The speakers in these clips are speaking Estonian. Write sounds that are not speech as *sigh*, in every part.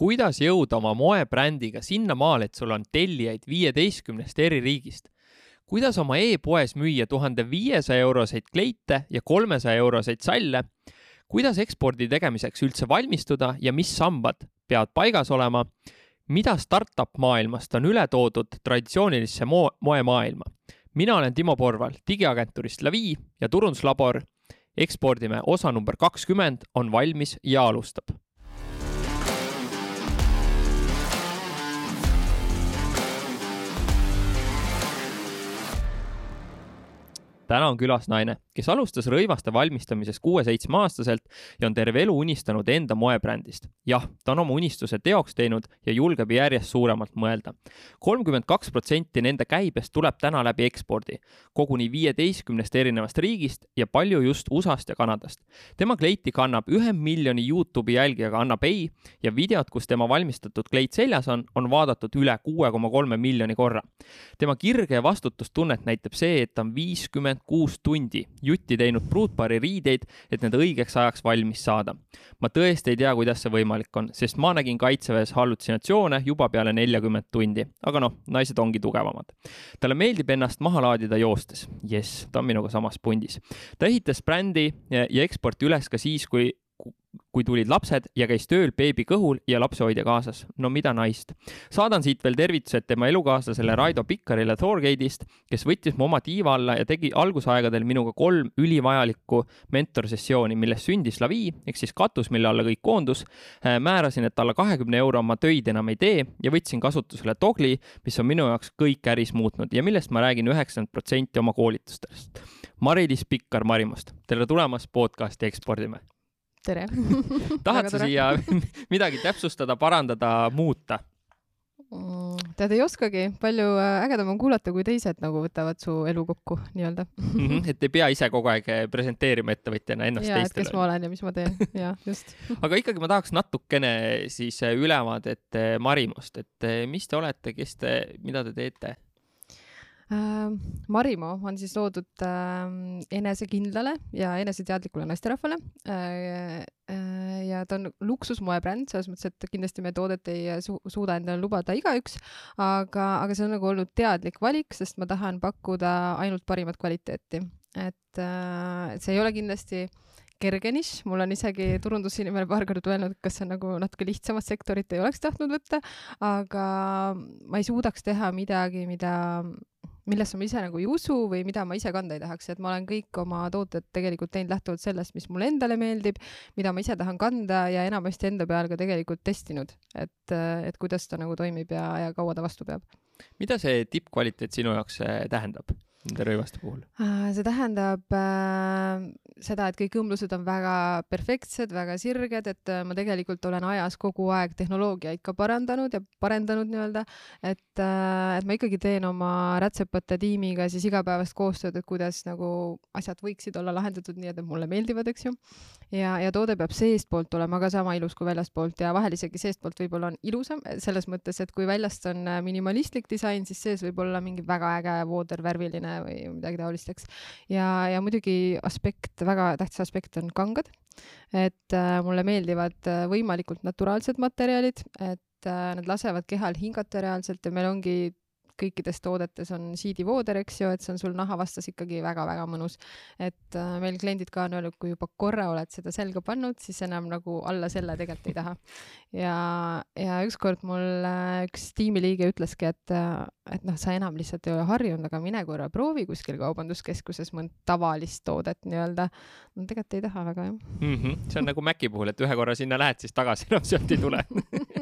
kuidas jõuda oma moebrändiga sinnamaale, et sul on tellijaid viieteistkümnest eri riigist? kuidas oma e-poes müüa tuhande viiesaja euroseid kleite ja kolmesaja euroseid salle? kuidas ekspordi tegemiseks üldse valmistuda ja mis sambad peavad paigas olema? mida startup maailmast on üle toodud traditsioonilisse mo moemaailma? mina olen Timo Porval digiagentuurist Lavi ja turunduslabor. ekspordime osa number kakskümmend on valmis ja alustab täna on külas naine, kes alustas rõivaste valmistamises kuue-seitsmeaastaselt ja on terve elu unistanud enda moebrändist. jah, ta on oma unistuse teoks teinud ja julgeb järjest suuremalt mõelda. kolmkümmend kaks protsenti nende käibest tuleb täna läbi ekspordi, koguni viieteistkümnest erinevast riigist ja palju just USA-st ja Kanadast. tema kleiti kannab ühe miljoni Youtube'i jälgijaga Anna Pei ja videot, kus tema valmistatud kleit seljas on, on vaadatud üle kuue koma kolme miljoni korra. tema kirge ja vastutustunnet näitab see, et ta on viiskümmend kakskümmend kuus tundi jutti teinud pruutpaari riideid, et need õigeks ajaks valmis saada. ma tõesti ei tea, kuidas see võimalik on, sest ma nägin kaitseväes hallutsinatsioone juba peale neljakümmet tundi, aga noh, naised ongi tugevamad. talle meeldib ennast maha laadida joostes. jess, ta on minuga samas pundis. ta ehitas brändi ja, eksporti üles ka siis, kui kui tulid lapsed ja käis tööl beebi kõhul ja lapsehoidja kaasas. no mida naist. saadan siit veel tervitused tema elukaaslasele Raido Pikkarile Thorgate'ist, kes võttis mu oma tiiva alla ja tegi algusaegadel minuga kolm ülivajalikku mentorsessiooni, millest sündis Lavi ehk siis katus, mille alla kõik koondus. Äh, määrasin, et alla kahekümne euro ma töid enam ei tee ja võtsin kasutusele Dogli, mis on minu jaoks kõik äris muutnud ja millest ma räägin üheksakümmend protsenti oma koolitustest. Mari-Liis Pikkar Marimust, tere tulemast podcasti Ekspordime tere *laughs* tahad sa siia *laughs* midagi täpsustada, parandada, muuta? Mm, tead, ei oskagi, palju äh, ägedam on kuulata, kui teised nagu võtavad su elu kokku nii-öelda mm. -hmm, et ei pea ise kogu aeg äh, presenteerima ettevõtjana ennast ja, teistele. kes ma olen ja mis ma teen, *laughs* jah, just aga ikkagi ma tahaks natukene siis äh, ülevaadet Marimust, et mis te olete, kes te, mida te teete? Äh, Marimo on siis loodud äh, enesekindlale ja eneseteadlikule naisterahvale äh, ja ta on luksusmoebränd, selles mõttes, et kindlasti meie toodet ei su suuda endale lubada igaüks, aga, aga see on nagu olnud teadlik valik, sest ma tahan pakkuda ainult parimat kvaliteeti. et, see ei ole kindlasti kerge nišš, mul on isegi turundusinimene paar korda öelnud, kas see nagu natuke lihtsamat sektorit ei oleks tahtnud võtta, aga ma ei suudaks teha midagi, mida millesse ma ise nagu ei usu või mida ma ise kanda ei tahaks, et ma olen kõik oma tooted tegelikult teinud lähtuvalt sellest, mis mulle endale meeldib, mida ma ise tahan kanda ja enamasti enda peal ka tegelikult testinud, et, et kuidas ta nagu toimib ja, ja kaua ta vastu peab. mida see tippkvaliteet sinu jaoks eh, tähendab? Nende rõivaste puhul? Äh, see tähendab äh, seda, et kõik õmblused on väga perfektsed, väga sirged, et äh, ma tegelikult olen ajas kogu aeg tehnoloogiaid ka parandanud ja parendanud nii-öelda, et äh,, et ma ikkagi teen oma rätsepate tiimiga siis igapäevast koostööd, et kuidas nagu asjad võiksid olla lahendatud nii, et need mulle meeldivad, eks ju. ja, ja toode peab seestpoolt olema ka sama ilus kui väljastpoolt ja vahel isegi seestpoolt võib-olla on ilusam, selles mõttes, et kui väljast on äh, minimalistlik disain, siis sees võib olla mingi väga äge voodervärviline natukene või midagi taolist, eks. ja, ja muidugi aspekt, väga tähtis aspekt on kangad. et äh, mulle meeldivad äh, võimalikult naturaalsed materjalid, et äh, nad lasevad kehal hingata reaalselt ja meil ongi kõikides toodetes on siidivooder, eks ju, et see on sul naha vastas ikkagi väga-väga mõnus. et äh, meil kliendid ka on öelnud, kui juba korra oled seda selga pannud, siis enam nagu alla selle tegelikult ei taha. ja, ja ükskord mul äh, üks tiimiliige ütleski, et, äh, et noh, sa enam lihtsalt ei ole harjunud, aga mine korra proovi kuskil kaubanduskeskuses mõnd tavalist toodet nii-öelda. no tegelikult ei taha väga jah mm. -hmm. see on nagu Maci puhul, et ühe korra sinna lähed, siis tagasi *laughs* enam sealt ei tule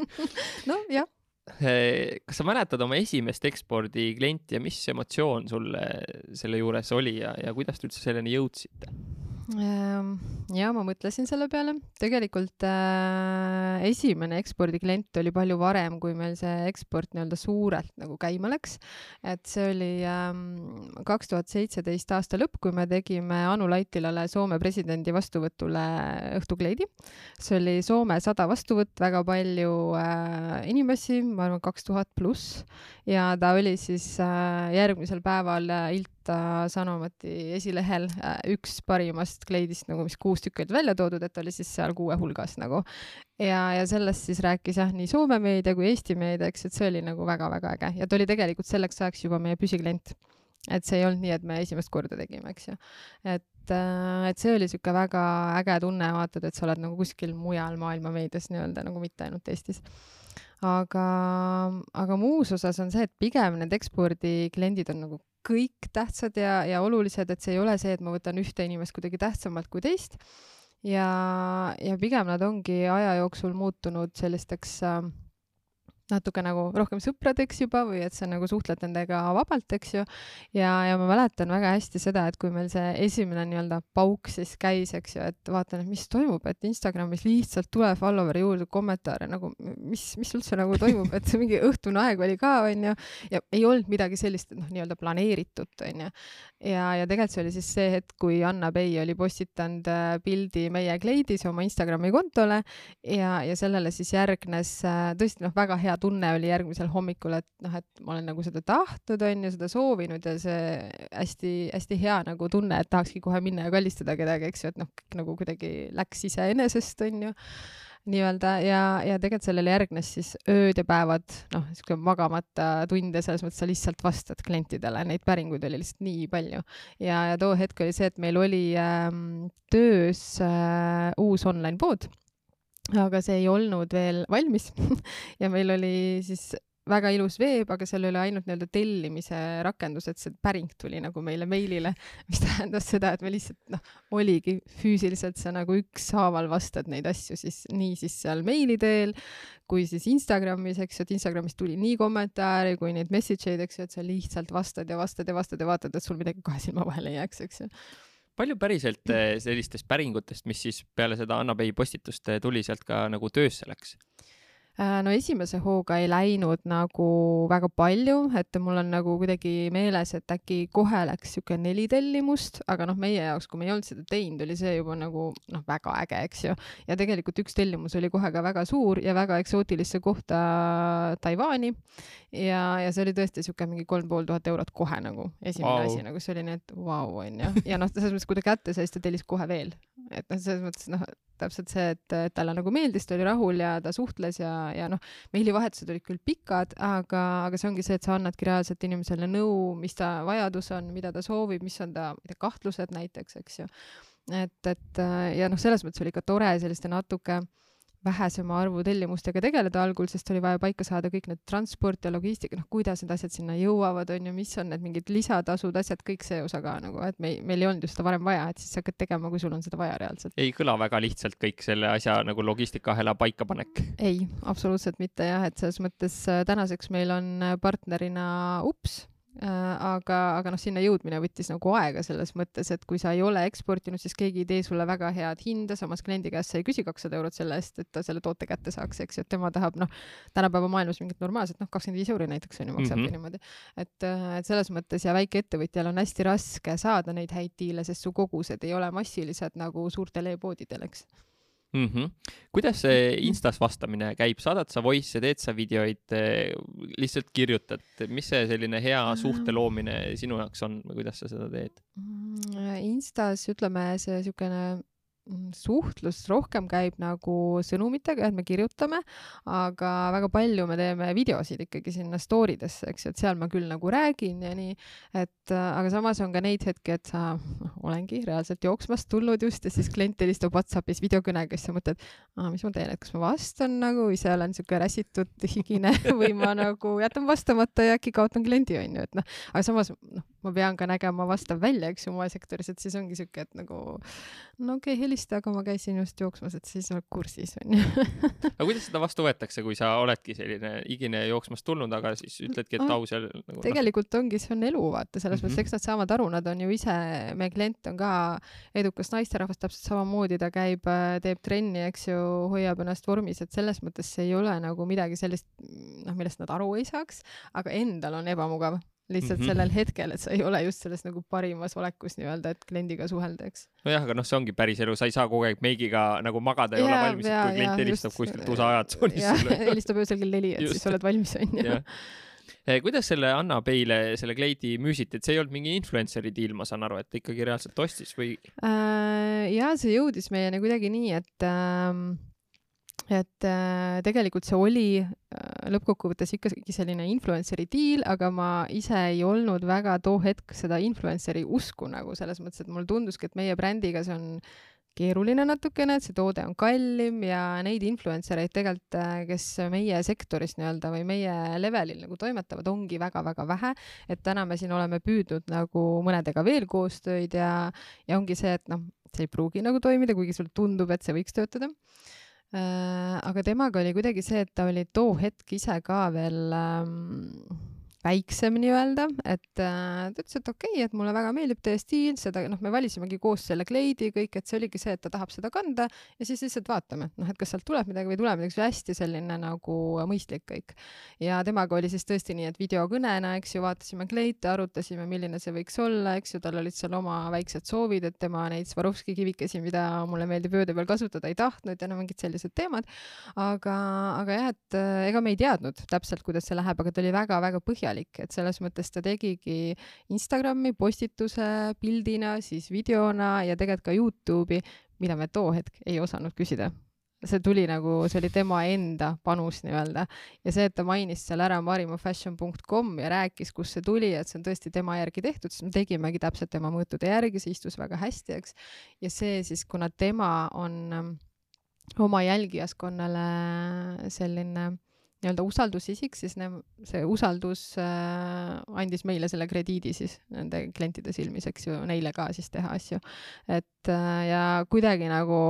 *laughs* no jah Eh, *laughs* kas sa mäletad oma esimest ekspordiklienti ja mis emotsioon sulle selle juures oli ja, ja kuidas te üldse selleni jõudsite? Ehm, ja ma mõtlesin selle peale, tegelikult äh, esimene ekspordiklient oli palju varem, kui meil see eksport nii-öelda suurelt nagu käima läks. et see oli kaks tuhat seitseteist aasta lõpp, kui me tegime Anu Laitilale Soome presidendi vastuvõtule õhtukleidi. see oli Soome sada vastuvõtt, väga palju äh, inimesi, ma arvan, kaks tuhat pluss ja ta oli siis äh, järgmisel päeval äh, aasta Sanomati esilehel äh, üks parimast kleidist nagu, mis kuus tükki olid välja toodud, et oli siis seal kuue hulgas nagu. ja, ja sellest siis rääkis jah, nii Soome meedia kui Eesti meedia, eks, et see oli nagu väga-väga äge ja ta oli tegelikult selleks ajaks juba meie püsiklient. et see ei olnud nii, et me esimest korda tegime, eks ju. et äh, et see oli sihuke väga äge tunne, vaatad, et sa oled nagu kuskil mujal maailma meedias nii-öelda nagu mitte ainult Eestis aga, aga muus osas on see, et pigem need ekspordikliendid on nagu kõik tähtsad ja, ja olulised, et see ei ole see, et ma võtan ühte inimest kuidagi tähtsamalt kui teist. ja, ja pigem nad ongi aja jooksul muutunud sellisteks äh, natuke nagu rohkem sõpradeks juba või et sa nagu suhtled nendega vabalt, eks ju. ja, ja ma mäletan väga hästi seda, et kui meil see esimene nii-öelda pauk siis käis, eks ju, et vaatan, et mis toimub, et Instagramis lihtsalt tuleb follower'i juurde kommentaare nagu mis, mis üldse nagu toimub, et mingi õhtune aeg oli ka, onju, ja ei olnud midagi sellist, noh, nii-öelda planeeritut, onju. ja, ja tegelikult see oli siis see hetk, kui Anna Pei oli postitanud äh, pildi meie kleidis oma Instagrami kontole ja, ja sellele siis järgnes äh, tõesti noh, väga hea tunne oli järgmisel hommikul, et noh, et ma olen nagu seda tahtnud, on ju, seda soovinud ja see hästi-hästi hea nagu tunne, et tahakski kohe minna ja kallistada kedagi, eks ju, et noh, kõik nagu kuidagi läks iseenesest, on ju nii-öelda. Ja, ja tegelikult sellele järgnes siis ööd ja päevad, noh, sihuke magamata tunde, selles mõttes sa lihtsalt vastad klientidele, neid päringuid oli lihtsalt nii palju. ja, ja too hetk oli see, et meil oli ähm, töös äh, uus online pood aga see ei olnud veel valmis *laughs* ja meil oli siis väga ilus veeb, aga seal oli ainult nii-öelda tellimise rakendus, et see päring tuli nagu meile meilile, mis *laughs* tähendas seda, et me lihtsalt noh, oligi füüsiliselt sa nagu ükshaaval vastad neid asju siis nii siis seal meili teel kui siis Instagramis, eks ju, et Instagramis tuli nii kommentaare kui neid message eid, eks ju, et sa lihtsalt vastad ja vastad ja vastad ja vaatad, et sul midagi kahe silma vahele ei jääks, eks ju palju päriselt *clears throat* eh, sellistest päringutest, mis siis peale seda Anna Pei postitust eh, tuli, sealt ka nagu töösse läks? Äh, no esimese hooga ei läinud nagu väga palju, et mul on nagu kuidagi meeles, et äkki kohe läks niisugune neli tellimust, aga noh, meie jaoks, kui me ei olnud seda teinud, oli see juba nagu noh, väga äge, eks ju. ja tegelikult üks tellimus oli kohe ka väga suur ja väga eksootilisse kohta Taiwan'i ja, ja see oli tõesti niisugune mingi kolm pool tuhat eurot kohe nagu esimene wow. asi, nagu see oli nii, et vau wow,, onju. ja noh, selles mõttes, kui ta kätte sai, siis ta tellis kohe veel. et noh, selles mõttes noh, täpselt see, et talle nagu meeldis, ta oli rahul ja ta suhtles ja, ja noh, meilivahetused olid küll pikad, aga, aga see ongi see, et sa annadki reaalselt inimesele nõu, mis ta vajadus on, mida ta soovib, mis on ta, ma ei tea, kahtlused näiteks, eks ju. et, et ja noh, selles mõttes oli ka tore selliste natuke äh, vähesema arvu tellimustega tegeleda algul, sest oli vaja paika saada kõik need transport ja logistika, noh, kuidas need asjad sinna jõuavad, on ju, mis on need mingid lisatasud, asjad, kõik see osa ka nagu, et me, meil ei olnud ju seda varem vaja, et siis sa hakkad tegema, kui sul on seda vaja reaalselt. ei kõla väga lihtsalt kõik selle asja nagu logistikaahela paikapanek. ei, absoluutselt mitte jah, et selles mõttes äh, tänaseks meil on äh, partnerina UPS aga, aga noh, sinna jõudmine võttis nagu aega selles mõttes, et kui sa ei ole eksportinud, siis keegi ei tee sulle väga head hinda, samas kliendi käest sa ei küsi kakssada eurot selle eest, et ta selle toote kätte saaks, eks ju, et tema tahab noh, tänapäeva maailmas mingit normaalset, noh, kakskümmend viis euri näiteks on ju, maksabki mm -hmm. niimoodi. et, äh, et selles mõttes ja väikeettevõtjal on hästi raske saada neid häid diile, sest su kogused ei ole massilised nagu suurtel e-poodidel, eks mm. -hmm. kuidas see Instas vastamine käib, saadad sa voice'e, teed sa videoid, eh, lihtsalt kirjutad, mis see selline hea suhte loomine sinu jaoks on või kuidas sa seda teed? Mm, Instas ütleme see Mm, suhtlus rohkem käib nagu sõnumitega, et me kirjutame, aga väga palju me teeme videosid ikkagi sinna story desse, eks ju, et seal ma küll nagu räägin ja nii, et aga samas on ka neid hetki, et sa, noh, olengi reaalselt jooksmast tulnud just ja siis klient helistab Whatsappis videokõnega, siis sa mõtled, mis ma teen, et kas ma vastan nagu, ise olen siuke räsitud, *laughs* higine või ma nagu jätan vastamata ja äkki kaotan kliendi, onju, et noh, aga samas noh, ma pean ka nägema vastav välja, eks ju, moesektoris, et siis ongi siuke, et nagu no okei okay,, helista, aga ma käisin just jooksmas, et siis oled kursis, onju. aga kuidas seda vastu võetakse, kui sa oledki selline higine jooksmast tulnud, aga siis ütledki, et au seal nagu noh. tegelikult no. ongi, see on elu, vaata, selles mõttes mm -hmm. eks nad saavad aru, nad on ju ise, meie klient on ka edukas naisterahvas, täpselt samamoodi ta käib, teeb trenni, eks ju, hoiab ennast vormis, et selles mõttes see ei ole nagu midagi sellist, noh, millest nad aru ei saaks, aga endal on ebamugav lihtsalt mm -hmm. sellel hetkel, et sa ei ole just selles nagu parimas olekus nii-öelda, et kliendiga suhelda, eks. nojah, aga noh, see ongi päris elu, sa ei saa kogu aeg meigiga nagu magada ja, ja olla valmis, kui klient helistab kuskilt USA ajatsoonis sulle. *laughs* helistab öösel kell neli, et just. siis oled valmis, onju. kuidas selle Anna Peile selle kleidi müüsite, et see ei olnud mingi influencer'i deal, ma saan aru, et ta ikkagi reaalselt ostis või äh,? ja see jõudis meieni kuidagi nii, et äh, et äh, tegelikult see oli äh, lõppkokkuvõttes ikkagi selline influencer'i deal, aga ma ise ei olnud väga too hetk seda influencer'i usku nagu selles mõttes, et mulle tunduski, et meie brändiga see on keeruline natukene, et see toode on kallim ja neid influencer eid tegelikult, äh, kes meie sektoris nii-öelda või meie levelil nagu toimetavad, ongi väga-väga vähe. et täna me siin oleme püüdnud nagu mõnedega veel koostööd ja, ja ongi see, et noh, see ei pruugi nagu toimida, kuigi sulle tundub, et see võiks töötada aga temaga oli kuidagi see, et ta oli too hetk ise ka veel ähm, väiksem nii-öelda, et äh, ta ütles, et okei okay,, et mulle väga meeldib teie stiil, seda noh, me valisimegi koos selle kleidi kõik, et see oligi see, et ta tahab seda kanda ja siis lihtsalt vaatame, noh, et kas sealt tuleb midagi või ei tule midagi, see oli hästi selline nagu mõistlik kõik. ja temaga oli siis tõesti nii, et videokõnena, eks ju, vaatasime kleite, arutasime, milline see võiks olla, eks ju, tal olid seal oma väiksed soovid, et tema neid Swarovski kivikesi, mida mulle meeldib ööde peal kasutada, ei tahtnud ja no mingid sellised teemad. aga, aga jah, et äh, ega me ei teadnud täpselt, kuidas see läheb, aga ta oli väga-väga põhjalik võimalik, et selles mõttes ta tegigi Instagrami postituse pildina, siis videona ja tegelikult ka Youtube'i, mida me too hetk ei osanud küsida see tuli nagu, see oli tema enda panus nii-öelda ja see, et ta mainis seal ära marimafashion.com ja rääkis, kust see tuli, et see on tõesti tema järgi tehtud, siis me tegimegi täpselt tema mõõtude järgi, see istus väga hästi, eks. ja see siis, kuna tema on ähm, oma jälgijaskonnale selline nii-öelda usaldusisik, siis ne, see usaldus äh, andis meile selle krediidi siis nende klientide silmis, eks ju, neile ka siis teha asju. et äh, ja kuidagi nagu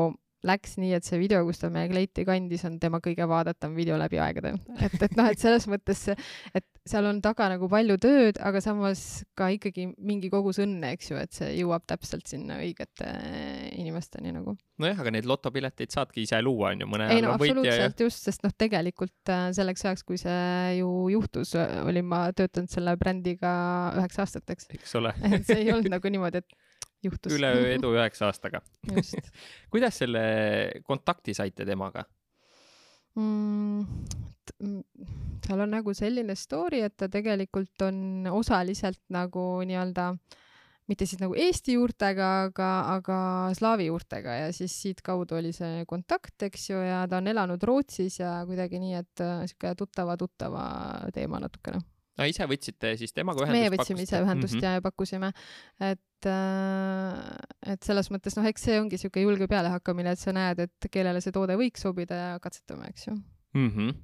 läks nii, et see video, kus ta meie kleiti kandis, on tema kõige vaadatam video läbi aegade. et, et noh, et selles mõttes, et seal on taga nagu palju tööd, aga samas ka ikkagi mingi kogus õnne, eks ju, et see jõuab täpselt sinna õigete inimesteni nagu. nojah, aga neid lotopileteid saadki ise luua, on ju, mõne ei no absoluutselt ja... just, sest noh, tegelikult äh, selleks ajaks, kui see ju juhtus, olin ma töötanud selle brändiga üheksa aastat, eks. ole see ei olnud nagu niimoodi, et juhtus. üleöö edu üheksa aastaga *laughs* kuidas selle kontakti saite temaga mm,? seal on nagu selline story, et ta tegelikult on osaliselt nagu nii-öelda mitte siis nagu Eesti juurtega, aga, aga slaavi juurtega ja siis siitkaudu oli see kontakt, eks ju, ja ta on elanud Rootsis ja kuidagi nii, et äh, sihuke tuttava-tuttava teema natukene no ise võtsite siis temaga ühendust? meie võtsime ise ühendust mm -hmm. ja pakkusime, et, äh, et selles mõttes noh, eks see ongi niisugune julge pealehakkamine, et sa näed, et kellele see toode võiks sobida ja katsetame, eks ju mm. -hmm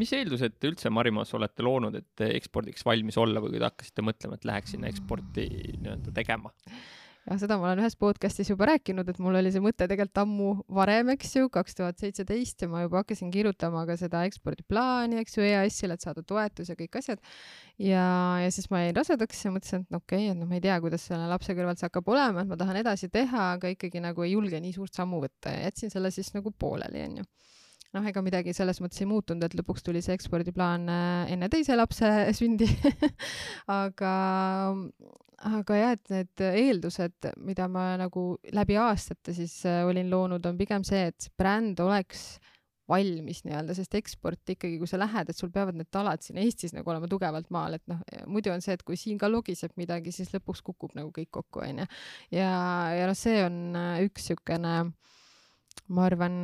mis eeldused te üldse Marimos olete loonud, et ekspordiks valmis olla või kui te hakkasite mõtlema, et läheks sinna eksporti nii-öelda tegema? Jah, seda ma olen ühes podcast'is juba rääkinud, et mul oli see mõte tegelikult ammu varem, eks ju, kaks tuhat seitseteist ja ma juba hakkasin kirjutama ka seda ekspordiplaani, eks ju, EAS-ile, et saada toetus ja kõik asjad. ja, ja siis ma jäin rasedaks ja mõtlesin, et no okei okay,, et noh, ma ei tea, kuidas selle lapse kõrvalt see hakkab olema, et ma tahan edasi teha, aga ikkagi nagu ei julge nii suurt sammu võtta ja jätsin selle siis nagu pooleli, onju noh, ega midagi selles mõttes ei muutunud, et lõpuks tuli see ekspordiplaan äh, enne teise lapse sündi *laughs* aga, aga jah, et need eeldused, mida ma nagu läbi aastate siis äh, olin loonud, on pigem see, et bränd oleks valmis nii-öelda, sest eksport ikkagi, kui sa lähed, et sul peavad need talad siin Eestis nagu olema tugevalt maal, et noh, muidu on see, et kui siin ka logiseb midagi, siis lõpuks kukub nagu kõik kokku, onju. ja, ja noh, see on äh, üks niisugune, ma arvan,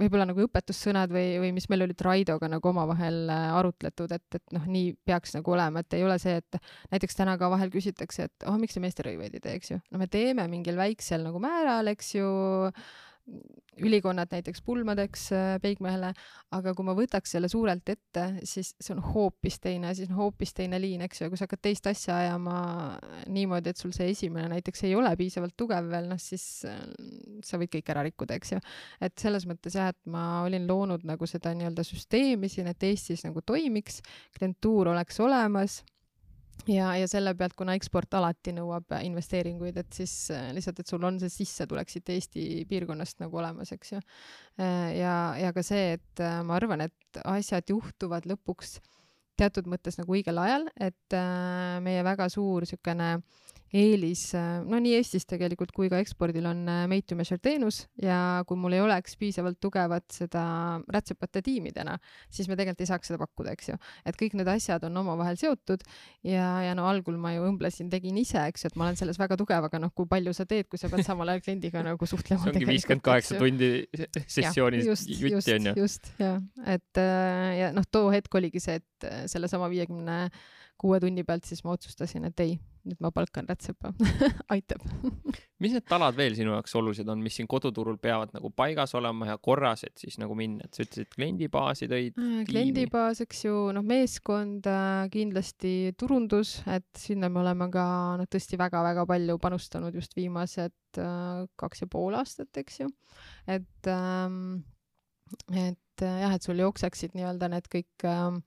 võib-olla nagu õpetussõnad või, või mis meil olid Raidoga nagu omavahel äh, arutletud, et, et noh, nii peaks nagu olema, et ei ole see, et näiteks täna ka vahel küsitakse, et oh, miks te meesterõivaid ei tee, eks ju. no me teeme mingil väiksel nagu määral, eks ju ülikonnad näiteks pulmadeks äh, peigmehele, aga kui ma võtaks selle suurelt ette, siis see on hoopis teine asi, see on hoopis teine liin, eks ju, ja kui sa hakkad teist asja ajama niimoodi, et sul see esimene näiteks ei ole piisavalt tugev veel, noh siis äh, sa võid kõik ära rikkuda, eks ju. et selles mõttes jah, et ma olin loonud nagu seda nii-öelda süsteemi siin, et Eestis nagu toimiks, klientuur oleks olemas ja, ja selle pealt, kuna eksport alati nõuab investeeringuid, et siis äh, lihtsalt, et sul on see sissetulek siit Eesti piirkonnast nagu olemas, eks ju. Äh, ja, ja ka see, et äh, ma arvan, et asjad juhtuvad lõpuks teatud mõttes nagu õigel ajal, et meie väga suur niisugune eelis, no nii Eestis tegelikult kui ka ekspordil on made to measure teenus ja kui mul ei oleks piisavalt tugevat seda rätsepate tiimi täna, siis me tegelikult ei saaks seda pakkuda, eks ju. et kõik need asjad on omavahel seotud ja, ja no algul ma ju õmblesin, tegin ise, eks ju, et ma olen selles väga tugev, aga noh, kui palju sa teed, kui sa pead samal ajal kliendiga *laughs* nagu suhtlema. see ongi viiskümmend kaheksa tundi sessioonis jutti onju. just, jah, et ja noh, too hetk oligi see, et sellesama viiekümne 50 kuue tunni pealt, siis ma otsustasin, et ei, nüüd ma palkan rätsepa *laughs* aitab mis need talad veel sinu jaoks olulised on, mis siin koduturul peavad nagu paigas olema ja korras, et siis nagu minna, et sa ütlesid, kliendibaasi tõid. Äh, kliendibaas, eks ju, noh, meeskond äh,, kindlasti turundus, et sinna me oleme ka noh, tõesti väga-väga palju panustanud just viimased äh, kaks ja pool aastat, eks ju. et ähm,, et äh, jah, et sul jookseksid nii-öelda need kõik äh,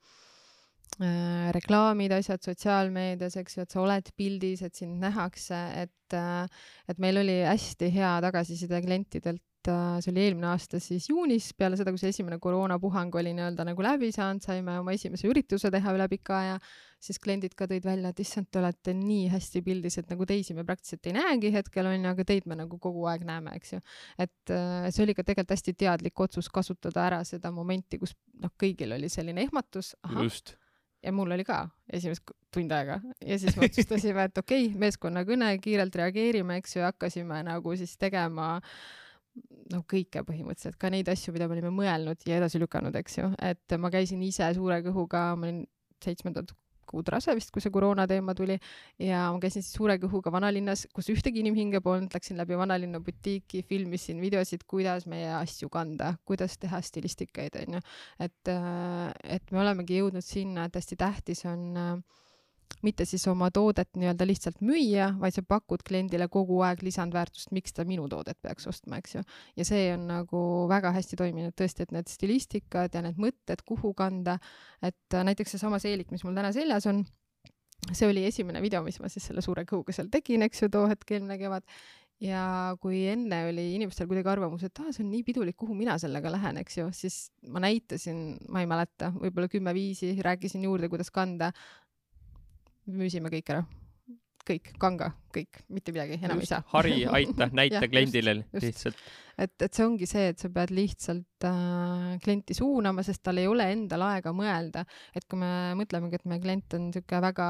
Äh, reklaamid, asjad sotsiaalmeedias, eks ju, et sa oled pildis, et sind nähakse, et, äh, et meil oli hästi hea tagasiside klientidelt, äh, see oli eelmine aasta siis juunis, peale seda, kui see esimene koroonapuhang oli nii-öelda nagu läbi saanud, saime oma esimese ürituse teha üle pika aja, siis kliendid ka tõid välja, et issand, te olete nii hästi pildis, et nagu teisi me praktiliselt ei näegi hetkel onju, aga teid me nagu kogu aeg näeme, eks ju. et see oli ka tegelikult hästi teadlik otsus kasutada ära seda momenti, kus noh, kõigil oli selline ehmatus. just ja mul oli ka esimest tund aega. Ja siis me otsustasime, et okei okay,, meeskonnakõne, kiirelt reageerime, eks ju, ja hakkasime nagu siis tegema noh, kõike põhimõtteliselt, ka neid asju, mida me olime mõelnud ja edasi lükanud, eks ju, et ma käisin ise suure kõhuga, ma olin seitsmendat kuud rase vist, kui see koroona teema tuli ja ma käisin siis suure kõhuga vanalinnas, kus ühtegi inimhinge polnud, läksin läbi vanalinna butiiki, filmisin videosid, kuidas meie asju kanda, kuidas teha stilistikaid, onju. et, äh, et me olemegi jõudnud sinna, et hästi tähtis on äh, mitte siis oma toodet nii-öelda lihtsalt müüa, vaid sa pakud kliendile kogu aeg lisandväärtust, miks ta minu toodet peaks ostma, eks ju. ja see on nagu väga hästi toiminud tõesti, et need stilistikad ja need mõtted, kuhu kanda, et näiteks seesama seelik, mis mul täna seljas on, see oli esimene video, mis ma siis selle suure kõhuga seal tegin, eks ju, too hetk eelmine kevad. Ja kui enne oli inimestel kuidagi arvamus, et aa, see on nii pidulik, kuhu mina sellega lähen, eks ju, siis ma näitasin, ma ei mäleta, võib-olla kümme-viisi, rääkisin juurde, kuidas kanda, müüsime kõik ära. kõik, kanga, kõik, mitte midagi enam just, ei saa. hari, *laughs* aita, näita kliendile lihtsalt. et, et see ongi see, et sa pead lihtsalt äh, klienti suunama, sest tal ei ole endal aega mõelda, et kui me mõtlemegi, et meie klient on niisugune väga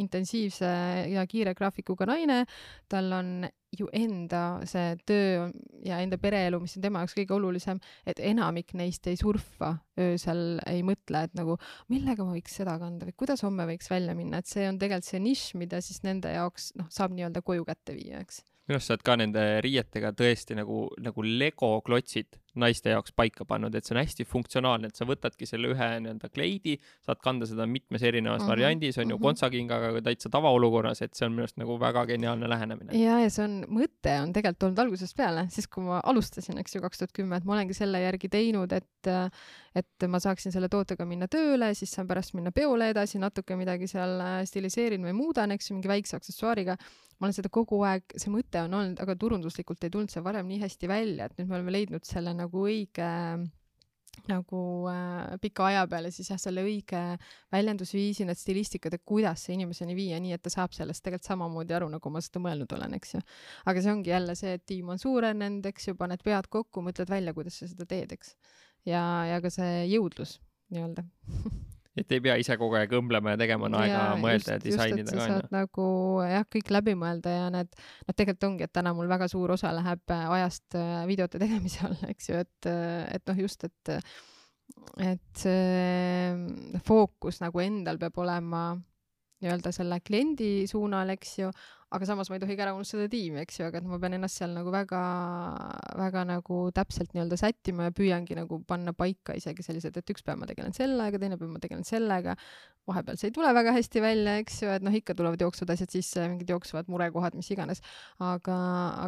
intensiivse ja kiire graafikuga naine, tal on ju enda see töö ja enda pereelu, mis on tema jaoks kõige olulisem, et enamik neist ei surfa öösel, ei mõtle, et nagu millega ma võiks seda kanda või kuidas homme võiks välja minna, et see on tegelikult see nišš, mida siis nende jaoks noh, saab nii-öelda koju kätte viia, eks. Minu arust sa oled ka nende riietega tõesti nagu, nagu Lego klotsid naiste jaoks paika pannud, et see on hästi funktsionaalne, et sa võtadki selle ühe nii-öelda kleidi, saad kanda seda mitmes erinevas mm -hmm. variandis, on ju mm -hmm. kontsakingaga ka täitsa tavaolukorras, et see on minu arust nagu väga geniaalne lähenemine. ja, ja see on, mõte on tegelikult olnud algusest peale, siis kui ma alustasin, eks ju, kaks tuhat kümme, et ma olengi selle järgi teinud, et et ma saaksin selle tootega minna tööle, siis saan pärast minna peole edasi, natuke midagi seal stiliseerin või muudan, eks ju, mingi väikse aksessuaariga ma olen seda kogu aeg, see mõte on olnud, aga turunduslikult ei tulnud see varem nii hästi välja, et nüüd me oleme leidnud selle nagu õige nagu äh, pika aja peale siis jah, selle õige väljendusviisi, need stilistikad, et kuidas see inimeseni viia, nii et ta saab sellest tegelikult samamoodi aru, nagu ma seda mõelnud olen, eks ju. aga see ongi jälle see, et tiim on suurenenud, eks ju, paned pead kokku, mõtled välja, kuidas sa seda teed, eks. ja, ja ka see jõudlus nii-öelda *laughs* et ei pea ise kogu aeg õmblema ja tegema, on aega ja, mõelda just, ja disainida ka. saad nagu jah, kõik läbi mõelda ja need, noh, tegelikult ongi, et täna mul väga suur osa läheb äh, ajast äh, videote tegemise alla, eks ju, et, äh, et noh, just, et, et see fookus nagu endal peab olema nii-öelda selle kliendi suunal, eks ju, aga samas ma ei tohi ka ära unustada tiimi, eks ju, aga et ma pean ennast seal nagu väga, väga nagu täpselt nii-öelda sättima ja püüangi nagu panna paika isegi sellised, et üks päev ma tegelen sellega, teine päev ma tegelen sellega. vahepeal see ei tule väga hästi välja, eks ju, et noh, ikka tulevad jooksvad asjad sisse, mingid jooksevad murekohad, mis iganes. aga,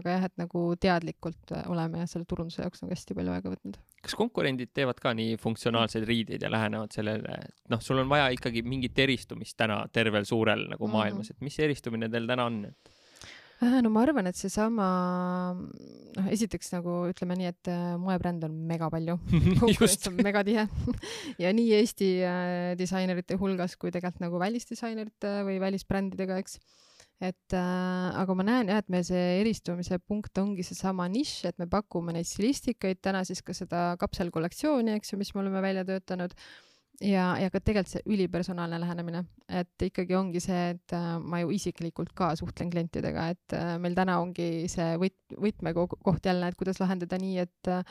aga jah, et nagu teadlikult oleme jah, selle turunduse jaoks nagu hästi palju aega võtnud. kas konkurendid teevad ka nii funktsionaalseid riideid ja lähenevad sellele, et noh, sul on vaja ikkagi mingit eristumist täna tervel suurel nagu maailmas mm, -hmm. et mis eristumine teil täna on? Äh, no ma arvan, et seesama, noh, esiteks nagu ütleme nii, et äh, moebränd on mega palju. *laughs* Konkurents on mega tihe. *laughs* Ja nii Eesti äh, disainerite hulgas kui tegelikult nagu välisdisainerite või välisbrändidega, eks. et äh, aga ma näen jah, et meil see eristumise punkt ongi seesama nišš, et me pakume neid stilistikaid, täna siis ka seda kapselkollektsiooni, eks ju, mis me oleme välja töötanud ja, ja ka tegelikult see ülipersonaalne lähenemine, et ikkagi ongi see, et äh, ma ju isiklikult ka suhtlen klientidega, et äh, meil täna ongi see võt-, võtmekoht jälle, et kuidas lahendada nii, et äh,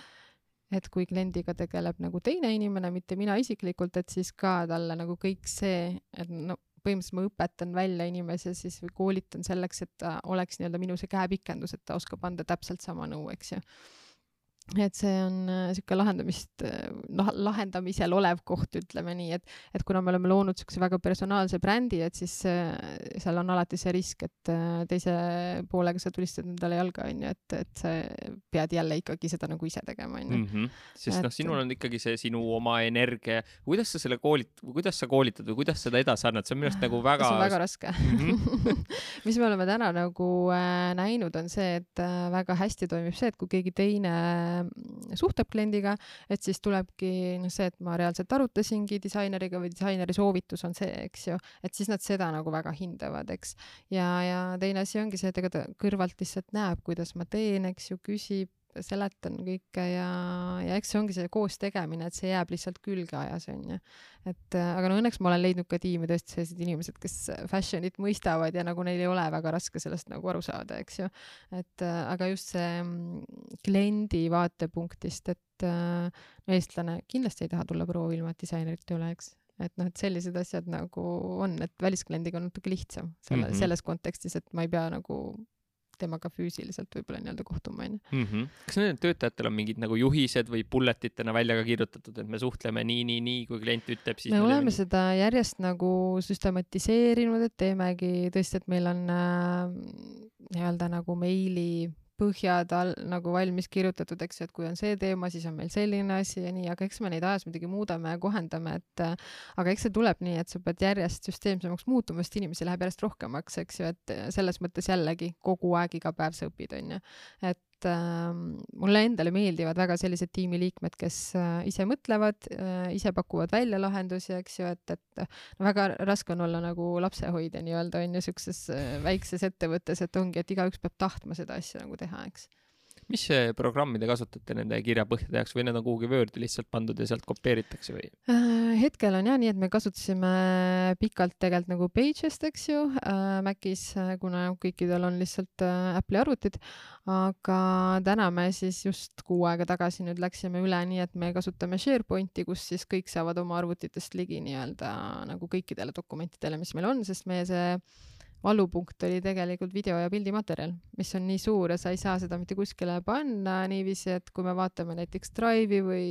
et kui kliendiga tegeleb nagu teine inimene, mitte mina isiklikult, et siis ka talle nagu kõik see, et no põhimõtteliselt ma õpetan välja inimese siis või koolitan selleks, et ta oleks nii-öelda minu see käepikendus, et ta oskab anda täpselt sama nõu, eks ju et see on niisugune äh, lahendamist noh, lahendamisel olev koht, ütleme nii, et, et kuna me oleme loonud niisuguse väga personaalse brändi, et siis äh, seal on alati see risk, et äh, teise poolega sa tulistad endale jalga, onju, et, et sa pead jälle ikkagi seda nagu ise tegema, onju. Mhm. sest noh, sinul on ikkagi see sinu oma energia, kuidas sa selle koolit-, kuidas sa koolitad või kuidas seda edasi annad, see on minu arust nagu väga. see on väga raske mm. -hmm. *laughs* mis me oleme täna nagu äh, näinud, on see, et äh, väga hästi toimib see, et kui keegi teine suhtleb kliendiga, et siis tulebki noh, see, et ma reaalselt arutasingi disaineriga või disaineri soovitus on see, eks ju, et siis nad seda nagu väga hindavad, eks. ja, ja teine asi ongi see, et ega ta kõrvalt lihtsalt näeb, kuidas ma teen, eks ju, küsib seletan kõike ja, ja eks see ongi see koos tegemine, et see jääb lihtsalt külge ajas, onju. et äh, aga no õnneks ma olen leidnud ka tiimi tõesti sellised inimesed, kes fashion'it mõistavad ja nagu neil ei ole väga raske sellest nagu aru saada, eks ju. et äh, aga just see mm, kliendi vaatepunktist, et äh, no eestlane kindlasti ei taha tulla proua ilma, et disainerit ei ole, eks et noh, et sellised asjad nagu on, et väliskliendiga on natuke lihtsam selle mm, -hmm. selles kontekstis, et ma ei pea nagu temaga füüsiliselt võib-olla nii-öelda kohtuma, onju. Mhm. kas nendel töötajatel on mingid nagu juhised või bulletitena välja ka kirjutatud, et me suhtleme nii, nii, nii, kui klient ütleb, siis me oleme mingi... seda järjest nagu süstematiseerinud, et teemegi tõesti, et meil on äh, nii-öelda nagu meili põhjad all nagu valmis kirjutatud, eks ju, et kui on see teema, siis on meil selline asi ja nii, aga eks me neid ajas muidugi muudame ja kohendame, et aga eks see tuleb nii, et sa pead järjest süsteemsemaks muutuma, sest inimesi läheb järjest rohkemaks, eks ju, et selles mõttes jällegi kogu aeg, iga päev sa õpid, onju. et et äh, mulle endale meeldivad väga sellised tiimiliikmed, kes äh, ise mõtlevad äh,, ise pakuvad välja lahendusi, eks ju, et, et no väga raske on olla nagu lapsehoidja nii-öelda on ju siukses äh, väikses ettevõttes, et ongi, et igaüks peab tahtma seda asja nagu teha, eks mis programmi te kasutate nende kirjapõhjade jaoks või need on kuhugi Wordi lihtsalt pandud ja sealt kopeeritakse või? Äh, hetkel on jah nii, et me kasutasime pikalt tegelikult nagu Pagest, eks ju äh,, Macis, äh, kuna kõikidel on lihtsalt äh, Apple'i arvutid, aga täna me siis just kuu aega tagasi nüüd läksime üle nii, et me kasutame SharePointi, kus siis kõik saavad oma arvutitest ligi nii-öelda nagu kõikidele dokumentidele, mis meil on, sest meie see valupunkt oli tegelikult video ja pildimaterjal, mis on nii suur ja sa ei saa seda mitte kuskile panna niiviisi, et kui me vaatame näiteks Drive'i või,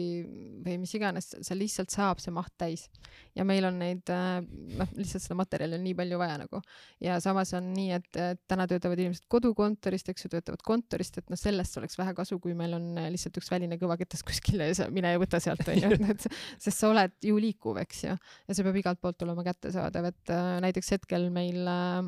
või mis iganes, seal lihtsalt saab see maht täis. ja meil on neid, äh, noh, lihtsalt seda materjali on nii palju vaja nagu. ja samas on nii, et, täna töötavad inimesed kodukontorist, eks ju, töötavad kontorist, et noh, sellest oleks vähe kasu, kui meil on lihtsalt üks väline kõvaketas kuskil ja sa mine ja võta sealt, onju, et *laughs* sest sa oled ju liikuv, eks ju, ja see peab igalt poolt olema kättesaadav, et äh, näiteks hetkel meil äh,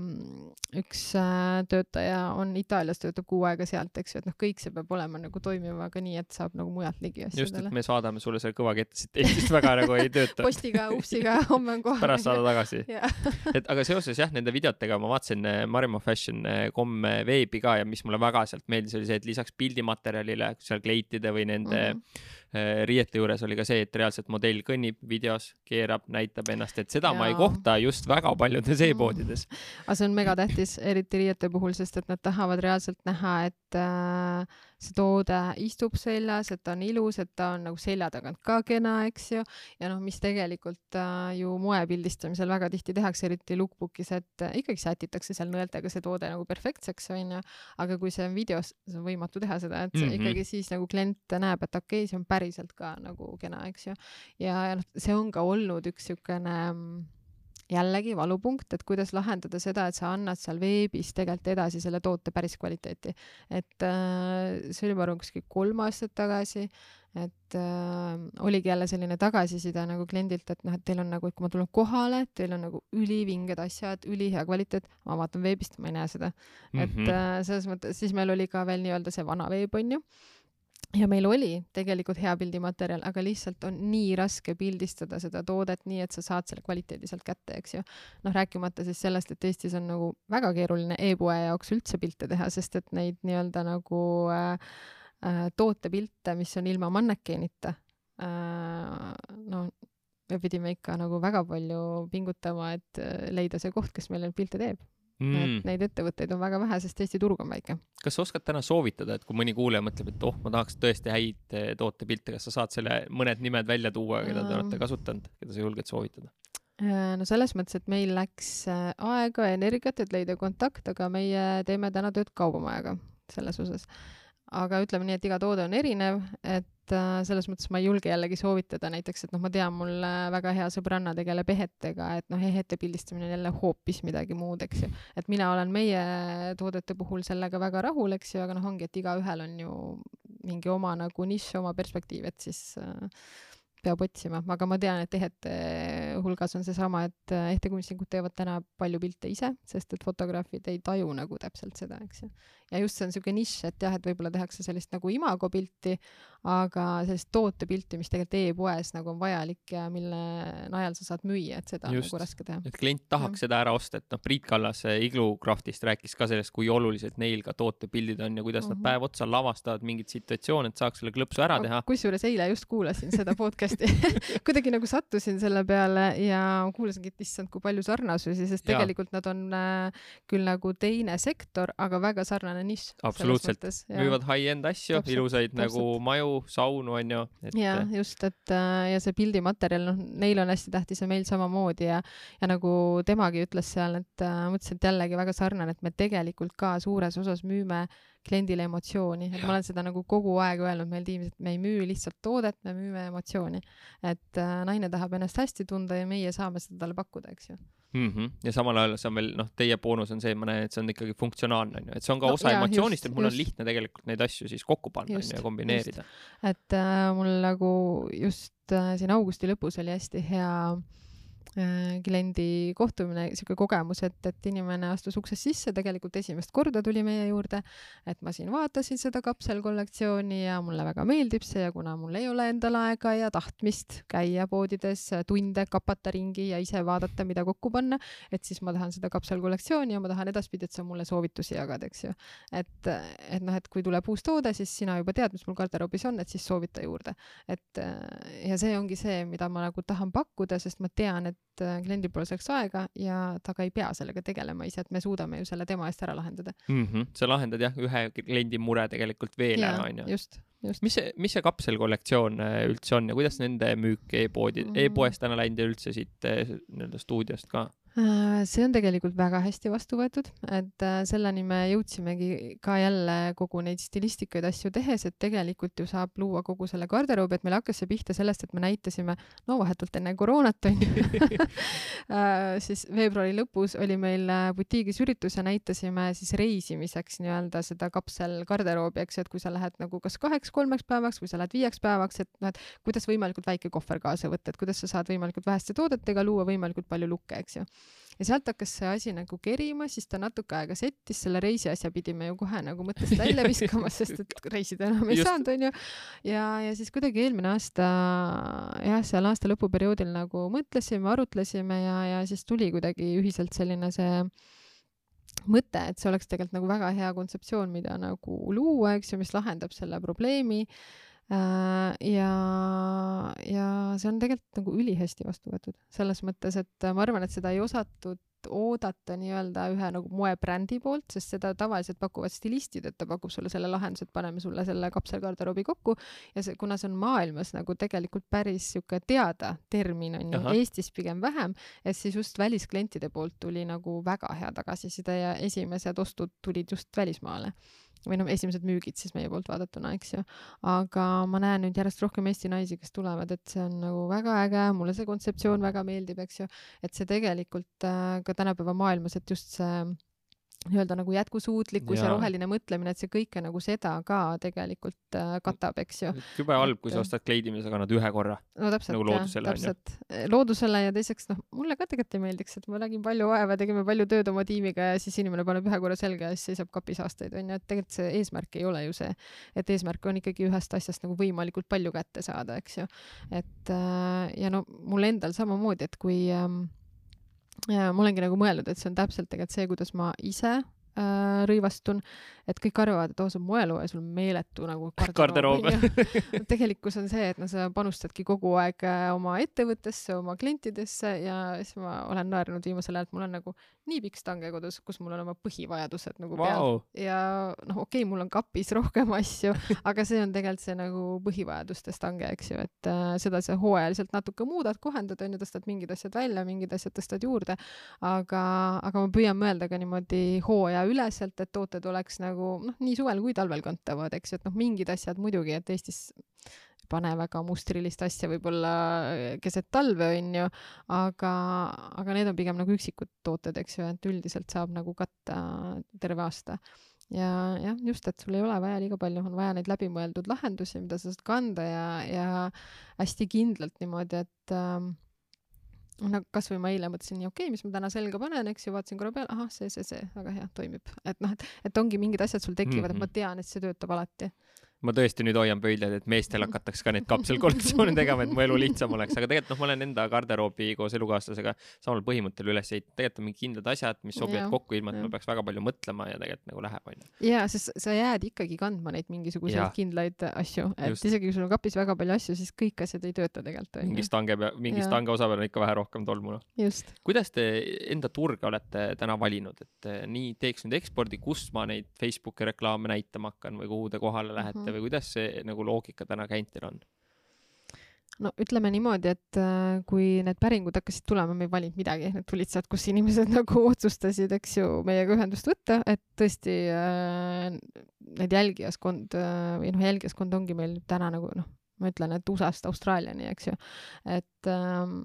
üks äh, töötaja on Itaalias, töötab kuu aega sealt, eks ju, et noh, kõik see peab olema nagu toimima ka nii, et saab nagu mujalt ligi asjadele. just, et me saadame sulle selle kõvakette siit Eestist väga nagu ei tööta *laughs* postiga, upsiga, *laughs* homme on kohal. pärast saada tagasi *laughs* et aga seoses jah, nende videotega ma vaatasin äh, marimafashion.com äh, veebi ka ja mis mulle väga sealt meeldis, oli see, et lisaks pildimaterjalile seal kleitide või nende mm -hmm riiete juures oli ka see, et reaalselt modell kõnnib videos, keerab, näitab ennast, et seda ja. ma ei kohta just väga paljudes e-poodides. aga see on megatähtis, eriti riiete puhul, sest et nad tahavad reaalselt näha, et äh, see toode istub seljas, et ta on ilus, et ta on nagu selja tagant ka kena, eks ju. ja noh, mis tegelikult äh, ju moe pildistamisel väga tihti tehakse, eriti lookbook'is, et äh, ikkagi sätitakse seal nõeltega see toode nagu perfektseks, onju. aga kui see on videos, see on võimatu teha seda, et mm -hmm. ikkagi siis nagu klient näeb, et okei okay,, see on päriselt ka nagu kena, eks ju. ja, ja noh, see on ka olnud üks siukene mm, jällegi valupunkt, et kuidas lahendada seda, et sa annad seal veebis tegelikult edasi selle toote päris kvaliteeti. et äh, see oli, ma arvan, kuskil kolm aastat tagasi, et äh, oligi jälle selline tagasiside nagu kliendilt, et noh, et teil on nagu, et kui ma tulen kohale, teil on nagu ülivinged asjad, ülihea kvaliteet, ma vaatan veebist, ma ei näe seda mm. -hmm. et mhm. äh, selles mõttes, siis meil oli ka veel nii-öelda see vana veeb, onju ja meil oli tegelikult hea pildimaterjal, aga lihtsalt on nii raske pildistada seda toodet nii, et sa saad selle kvaliteedi sealt kätte, eks ju. noh, rääkimata siis sellest, et Eestis on nagu väga keeruline e-poe jaoks üldse pilte teha, sest et neid nii-öelda nagu äh, äh, tootepilte, mis on ilma mannekeenita äh,, no me pidime ikka nagu väga palju pingutama, et äh, leida see koht, kes meile pilte teeb mm.. et neid ettevõtteid on väga vähe, sest Eesti turg on väike. kas sa oskad täna soovitada, et kui mõni kuulaja mõtleb, et oh, ma tahaks tõesti häid eh, tootepilte, kas sa saad selle mõned nimed välja tuua, keda te olete kasutanud, keda sa julged soovitada? Äh, no selles mõttes, et meil läks äh, aega ja energiat, et leida kontakt, aga meie teeme täna tööd kaubamajaga selles osas aga ütleme nii, et iga toode on erinev, et äh, selles mõttes ma ei julge jällegi soovitada näiteks, et noh, ma tean, mul äh, väga hea sõbranna tegeleb ehetega, et noh, ehete pildistamine on jälle hoopis midagi muud, eks ju. et mina olen meie toodete puhul sellega väga rahul, eks ju, aga noh, ongi, et igaühel on ju mingi oma nagu nišš, oma perspektiiv, et siis äh, peab otsima, aga ma tean, et ehete hulgas on seesama, et ehtekunstnikud teevad täna palju pilte ise, sest et fotograafid ei taju nagu täpselt seda, eks ju ja just see on niisugune nišš, et jah, et võib-olla tehakse sellist nagu imago pilti, aga sellist tootepilti, mis tegelikult e-poes nagu on vajalik ja mille najal sa saad müüa, et seda just, on nagu raske teha. et klient tahaks ja. seda ära osta, et noh, Priit Kallas Iglocraftist rääkis ka sellest, kui olulised neil ka tootepildid on ja kuidas mm -hmm. nad mhm. päev otsa lavastavad mingeid situatsioone, et saaks selle klõpsu ära teha. kusjuures eile just kuulasin seda podcast'i *laughs* kuidagi nagu sattusin selle peale ja kuulasingi, et issand, kui palju sarnasusi, sest ja. tegelikult nad on äh, küll nagu teine sektor, aga väga sarnane sarnane nišš. absoluutselt, müüvad high-end asju, ilusaid täpselt. nagu maju, saunu onju et.... ja just, et äh, ja see pildimaterjal, noh, neil on hästi tähtis ja meil samamoodi ja, ja nagu temagi ütles seal, et äh, mõtlesin, et jällegi väga sarnane, et me tegelikult ka suures osas müüme kliendile emotsiooni, et ja. ma olen seda nagu kogu aeg öelnud meil tiimis, et me ei müü lihtsalt toodet, me müüme emotsiooni. et äh, naine tahab ennast hästi tunda ja meie saame seda talle pakkuda, eks ju mm. -hmm. ja samal ajal see on veel, noh, teie boonus on see, ma näen, et see on ikkagi funktsionaalne, on ju, et see on ka no, osa jaa, emotsioonist, et mul just. on lihtne tegelikult neid asju siis kokku panna, on ju, ja kombineerida. et äh, mul nagu just äh, siin augusti lõpus oli hästi hea Äh, kliendi kohtumine, sihuke kogemus, et, et inimene astus uksest sisse, tegelikult esimest korda tuli meie juurde, et ma siin vaatasin seda kapselkollektsiooni ja mulle väga meeldib see ja kuna mul ei ole endal aega ja tahtmist käia poodides tunde, kapata ringi ja ise vaadata, mida kokku panna, et siis ma tahan seda kapselkollektsiooni ja ma tahan edaspidi, et sa mulle soovitusi jagad, eks ju. et, et noh, et kui tuleb uus toode, siis sina juba tead, mis mul garderoobis on, et siis soovita juurde. et ja see ongi see, mida ma nagu tahan pakkuda, sest ma tean, et et äh, kliendil pole selleks aega ja ta ka ei pea sellega tegelema ise, et me suudame ju selle tema eest ära lahendada mm. -hmm. sa lahendad jah, ühe kliendi mure tegelikult veel ära, onju. just, just. mis see, mis see kapselkollektsioon äh, üldse on ja kuidas nende müük e-poodi mm, -hmm. e-poest täna läinud ja üldse siit äh, nii-öelda stuudiost ka? Äh, see on tegelikult väga hästi vastu võetud, et äh, selleni me jõudsimegi ka jälle kogu neid stilistikaid asju tehes, et tegelikult ju saab luua kogu selle garderoobi, et meil hakkas see pihta sellest, et me näitasime, no vahetult enne koroonat onju *laughs* äh, siis veebruari lõpus oli meil butiigis üritus ja näitasime siis reisimiseks nii-öelda seda kapselgarderoobi, eks ju, et kui sa lähed nagu kas kaheks-kolmeks päevaks või sa lähed viieks päevaks, et noh, et kuidas võimalikult väike kohver kaasa võtta, et kuidas sa saad võimalikult väheste toodetega luua võimalikult palju lukke, eks ju ja sealt hakkas see asi nagu kerima, siis ta natuke aega settis, selle reisi asja pidime ju kohe nagu mõttest välja viskama, *laughs* sest et reisida enam ei Just. saanud, onju. ja, ja siis kuidagi eelmine aasta, jah, seal aasta lõpuperioodil nagu mõtlesime, arutlesime ja, ja siis tuli kuidagi ühiselt selline see mõte, et see oleks tegelikult nagu väga hea kontseptsioon, mida nagu luua, eks ju, mis lahendab selle probleemi ja, ja see on tegelikult nagu ülihästi vastu võetud. Selles mõttes, et ma arvan, et seda ei osatud oodata nii-öelda ühe nagu moebrändi poolt, sest seda tavaliselt pakuvad stilistid, et ta pakub sulle selle lahenduse, et paneme sulle selle kapselgarderoobi kokku. Ja see, kuna see on maailmas nagu tegelikult päris sihuke teada termin on ju, Eestis pigem vähem, et siis just välisklientide poolt tuli nagu väga hea tagasiside ja esimesed ostud tulid just välismaale või noh, esimesed müügid siis meie poolt vaadatuna, eks ju. aga ma näen nüüd järjest rohkem Eesti naisi, kes tulevad, et see on nagu väga äge, mulle see kontseptsioon väga meeldib, eks ju, et see tegelikult äh, ka tänapäeva maailmas, et just see nii-öelda nagu jätkusuutlikkus ja. Ja roheline mõtlemine, et see kõike nagu seda ka tegelikult äh, katab, eks ju. jube halb, kui sa ostad kleidi, mida sa kannad ühe korra. no täpselt Nagu loodusele, on ju. täpselt loodusele ja teiseks noh mulle ka tegelikult ei meeldiks et ma nägin palju vaeva tegime palju tööd oma tiimiga ja siis inimene paneb ühe korra selga ja siis seisab kapis aastaid onju et tegelikult see eesmärk ei ole ju see et eesmärk on ikkagi ühest asjast nagu võimalikult palju kätte saada eks ju et äh, ja no mul endal samamoodi et kui ähm, ma olengi nagu mõelnud et see on täpselt tegelikult see kuidas ma ise äh, rõivastun et kõik arvavad et oo see on moelooja sul on meeletu nagu *laughs* Garderoob. *laughs* tegelikkus on see, et no sa panustadki kogu aeg äh, oma ettevõttesse, oma klientidesse ja siis ma olen naernud viimasel ajal, et mul on nagu nii pikk stange kodus, kus mul on oma põhivajadused nagu peal. Vau, ja noh, okei okay,, mul on kapis *laughs* rohkem asju, aga see on tegelikult see nagu põhivajaduste stange, eks ju, et äh, seda sa hooajaliselt natuke muudad, kohendad, onju, tõstad mingid asjad välja, mingid asjad tõstad juurde, aga, aga ma püüan mõelda ka niimoodi hooajaüleselt, et tooted oleks nagu noh, nii suvel kui talvel kantavad, eks ju, et noh, mingid asjad muidugi, et Eestis ei pane väga mustrilist asja võib-olla keset talve, onju, aga, aga need on pigem nagu üksikud tooted, eks ju, et üldiselt saab nagu katta terve aasta. Ja jah, just, et sul ei ole vaja liiga palju, on vaja neid läbimõeldud lahendusi, mida sa saad kanda ja, ja hästi kindlalt niimoodi, et ähm, no kasvõi ma eile mõtlesin nii okei okay,, mis ma täna selga panen, eks ju, vaatasin korra peale, ahah, see, see, see, väga hea, toimib, et noh, et, et ongi mingid asjad sul tekivad mm, -hmm. et ma tean, et see töötab alati. Ma tõesti nüüd hoian pöidlaid, et meestel hakataks ka neid kapselkollektsioone tegema, et mu elu lihtsam oleks, aga tegelikult noh, ma olen enda garderoobi koos elukaaslasega samal põhimõttel üles ehitanud, tegelikult on mingid kindlad asjad, mis sobivad kokku, ilma et ma peaks väga palju mõtlema ja tegelikult nagu läheb, onju. jaa, sest sa jääd ikkagi kandma neid mingisuguseid Jah. kindlaid asju, et Just. isegi kui sul on kapis väga palju asju, siis kõik asjad ei tööta tegelikult mingi stange mingi stange osa peal on ikka vähe rohkem tolmu, noh. kuidas te enda turge olete täna valinud, et eh, nii teeks nüüd ekspordi, kus ma neid Facebooki reklaame näitama hakkan või kuhu te kohale lähete Mhm. või kuidas see nagu loogika täna teil on? no ütleme niimoodi, et äh, kui need päringud hakkasid tulema, me ei valinud midagi, need tulid sealt, kus inimesed *laughs* nagu otsustasid, eks ju, meiega ühendust võtta, et tõesti äh, need jälgijaskond äh, või noh, jälgijaskond ongi meil täna nagu noh, ma ütlen, et USA-st Austraaliani, eks ju, et ähm,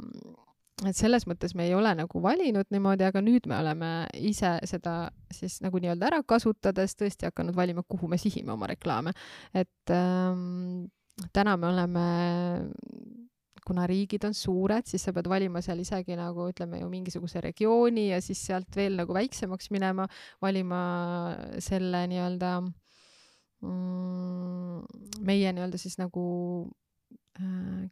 et selles mõttes me ei ole nagu valinud niimoodi, aga nüüd me oleme ise seda siis nagu nii-öelda ära kasutades tõesti hakanud valima, kuhu me sihime oma reklaame, et ähm, täna me oleme kuna riigid on suured, siis sa pead valima seal isegi nagu ütleme ju mingisuguse regiooni ja siis sealt veel nagu väiksemaks minema, valima selle nii-öelda mm, meie nii-öelda siis nagu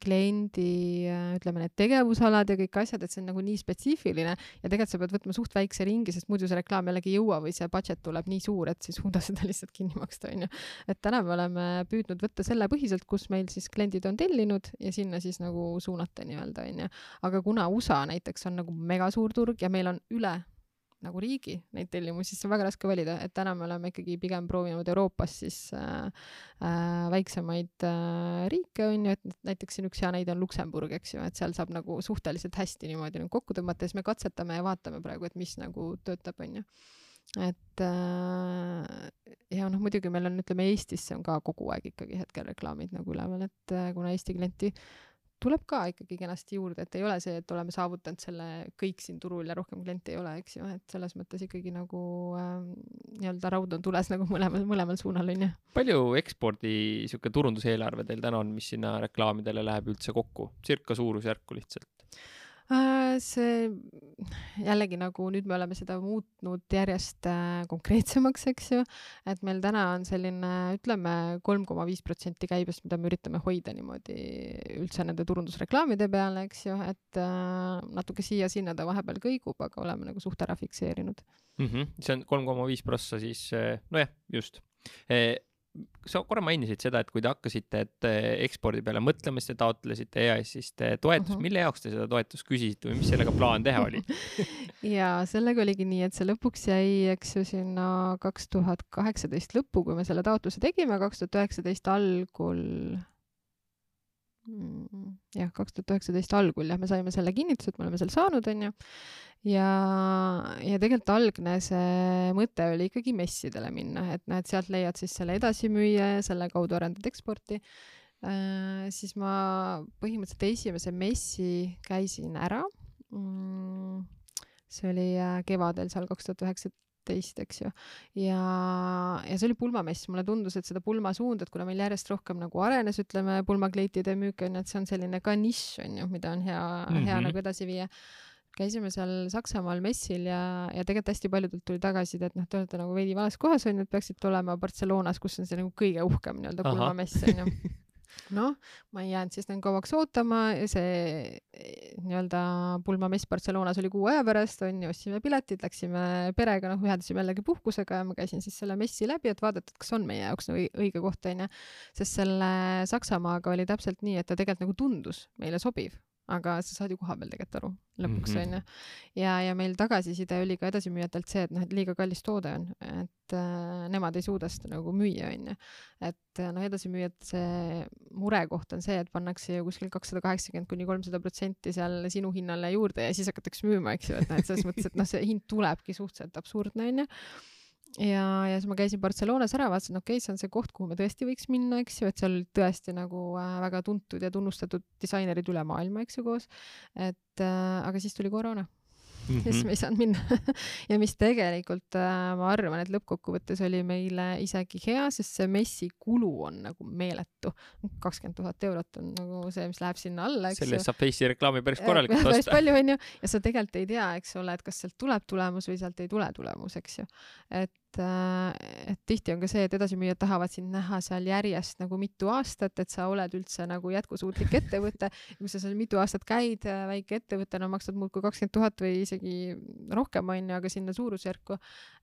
kliendi äh, ütleme need tegevusalad ja kõik asjad, et see on nagu nii spetsiifiline ja tegelikult sa pead võtma suht väikse ringi, sest muidu see reklaam jällegi ei jõua või see budget tuleb nii suur, et sa ei suuda *laughs* seda lihtsalt kinni maksta, onju et täna me oleme püüdnud võtta selle põhiselt, kus meil siis kliendid on tellinud ja sinna siis nagu suunata nii-öelda onju. aga kuna USA näiteks on nagu megasuur turg ja meil on üle nagu riigi neid tellimusi, siis on väga raske valida, et täna me oleme ikkagi pigem proovinud Euroopas siis äh, äh, väiksemaid äh, riike onju, et näiteks siin üks hea näide on Luksemburg, eks ju, et seal saab nagu suhteliselt hästi niimoodi nagu kokku tõmmata ja siis me katsetame ja vaatame praegu, et mis nagu töötab, onju et äh, ja noh, muidugi meil on, ütleme Eestisse on ka kogu aeg ikkagi hetkel reklaamid nagu üleval, et äh, kuna Eesti klienti tuleb ka ikkagi kenasti juurde, et ei ole see, et oleme saavutanud selle kõik siin turul ja rohkem kliente ei ole, eks ju, et selles mõttes ikkagi nagu äh, nii-öelda raud on tules nagu mõlemal, mõlemal suunal onju. palju ekspordi sihuke turunduseelarve teil täna on, mis sinna reklaamidele läheb üldse kokku? circa suurusjärku lihtsalt. Äh, see jällegi nagu nüüd me oleme seda muutnud järjest äh, konkreetsemaks, eks ju, et meil täna on selline ütleme kolm koma viis protsenti käibest, mida me üritame hoida niimoodi üldse nende turundusreklaamide peale, eks ju, et äh, natuke siia-sinna ta vahepeal kõigub, aga oleme nagu suht ära fikseerinud. mm. -hmm. see on kolm koma viis prossa siis, nojah, just. Sa korra mainisid seda, et kui te hakkasite, et eh, ekspordi peale mõtlema, siis te taotlesite EAS-ist toetust uh. -huh. mille jaoks te seda toetust küsisite või mis sellega plaan teha oli? *laughs* ja sellega oligi nii, et see lõpuks jäi, eks ju, sinna kaks tuhat kaheksateist lõppu, kui me selle taotluse tegime, kaks tuhat üheksateist algul jah, kaks tuhat üheksateist algul jah, me saime selle kinnituse, et me oleme selle saanud, onju. ja, ja tegelikult algne see mõte oli ikkagi messidele minna, et näed, sealt leiad siis selle edasimüüja ja selle kaudu arendad eksporti äh,. siis ma põhimõtteliselt esimese messi käisin ära mm,. see oli äh, kevadel seal kaks tuhat üheksa, teist, eks ju. ja, ja see oli pulmamess, mulle tundus, et seda pulmasuunda, et kuna meil järjest rohkem nagu arenes, ütleme, pulmakleitide müük on ju, et see on selline ka nišš on ju, mida on hea mm, -hmm. hea mhm. nagu edasi viia käisime seal Saksamaal messil ja, ja tegelikult hästi paljudelt tuli tagasiside, et noh, te olete nagu veidi vales kohas onju, et peaksite olema Barcelonas, kus on see nagu kõige uhkem nii-öelda pulmamess onju *laughs* noh, ma ei jäänud siis nagu kauaks ootama, see nii-öelda pulmamess Barcelonas oli kuu aja pärast, onju, ostsime piletid, läksime perega, noh, ühendasime jällegi puhkusega ja ma käisin siis selle messi läbi, et vaadata, et kas on meie jaoks nagu õige koht, onju. sest selle Saksamaaga oli täpselt nii, et ta tegelikult nagu tundus meile sobiv aga sa saad ju kohapeal tegelikult aru lõpuks mhm. onju mm -hmm. ja, ja meil tagasiside oli ka edasimüüjatelt see, et noh, et liiga kallis toode on, et äh, nemad ei suuda seda nagu müüa onju. et äh, noh, edasimüüjad see murekoht on see, et pannakse ju kuskil kakssada kaheksakümmend kuni kolmsada protsenti seal sinu hinnale juurde ja siis hakatakse müüma, eks ju, et noh, et selles mõttes, et noh, see hind tulebki suhteliselt absurdne onju ja, ja siis ma käisin Barcelonas ära, vaatasin, okei okay,, see on see koht, kuhu me tõesti võiks minna, eks ju, et seal tõesti nagu äh, väga tuntud ja tunnustatud disainerid üle maailma, eks ju, koos. et äh, aga siis tuli koroona mm, -hmm. siis me ei saanud minna *laughs* ja mis tegelikult äh, ma arvan, et lõppkokkuvõttes oli meile isegi hea, sest see messi kulu on nagu meeletu. kakskümmend tuhat eurot on nagu see, mis läheb sinna alla, eks ju. selle eest saab Face'i reklaami päris korralikult osta. päris palju onju ja sa tegelikult ei tea, eks ole, et kas sealt tuleb tulemus või sealt ei tule tulemus, eks ju. et et, äh, et tihti on ka see, et edasimüüjad tahavad sind näha seal järjest nagu mitu aastat, et sa oled üldse nagu jätkusuutlik ettevõte. kui sa seal mitu aastat käid, äh, väike ettevõte, no maksad muudkui kakskümmend tuhat või isegi rohkem, onju, aga sinna suurusjärku,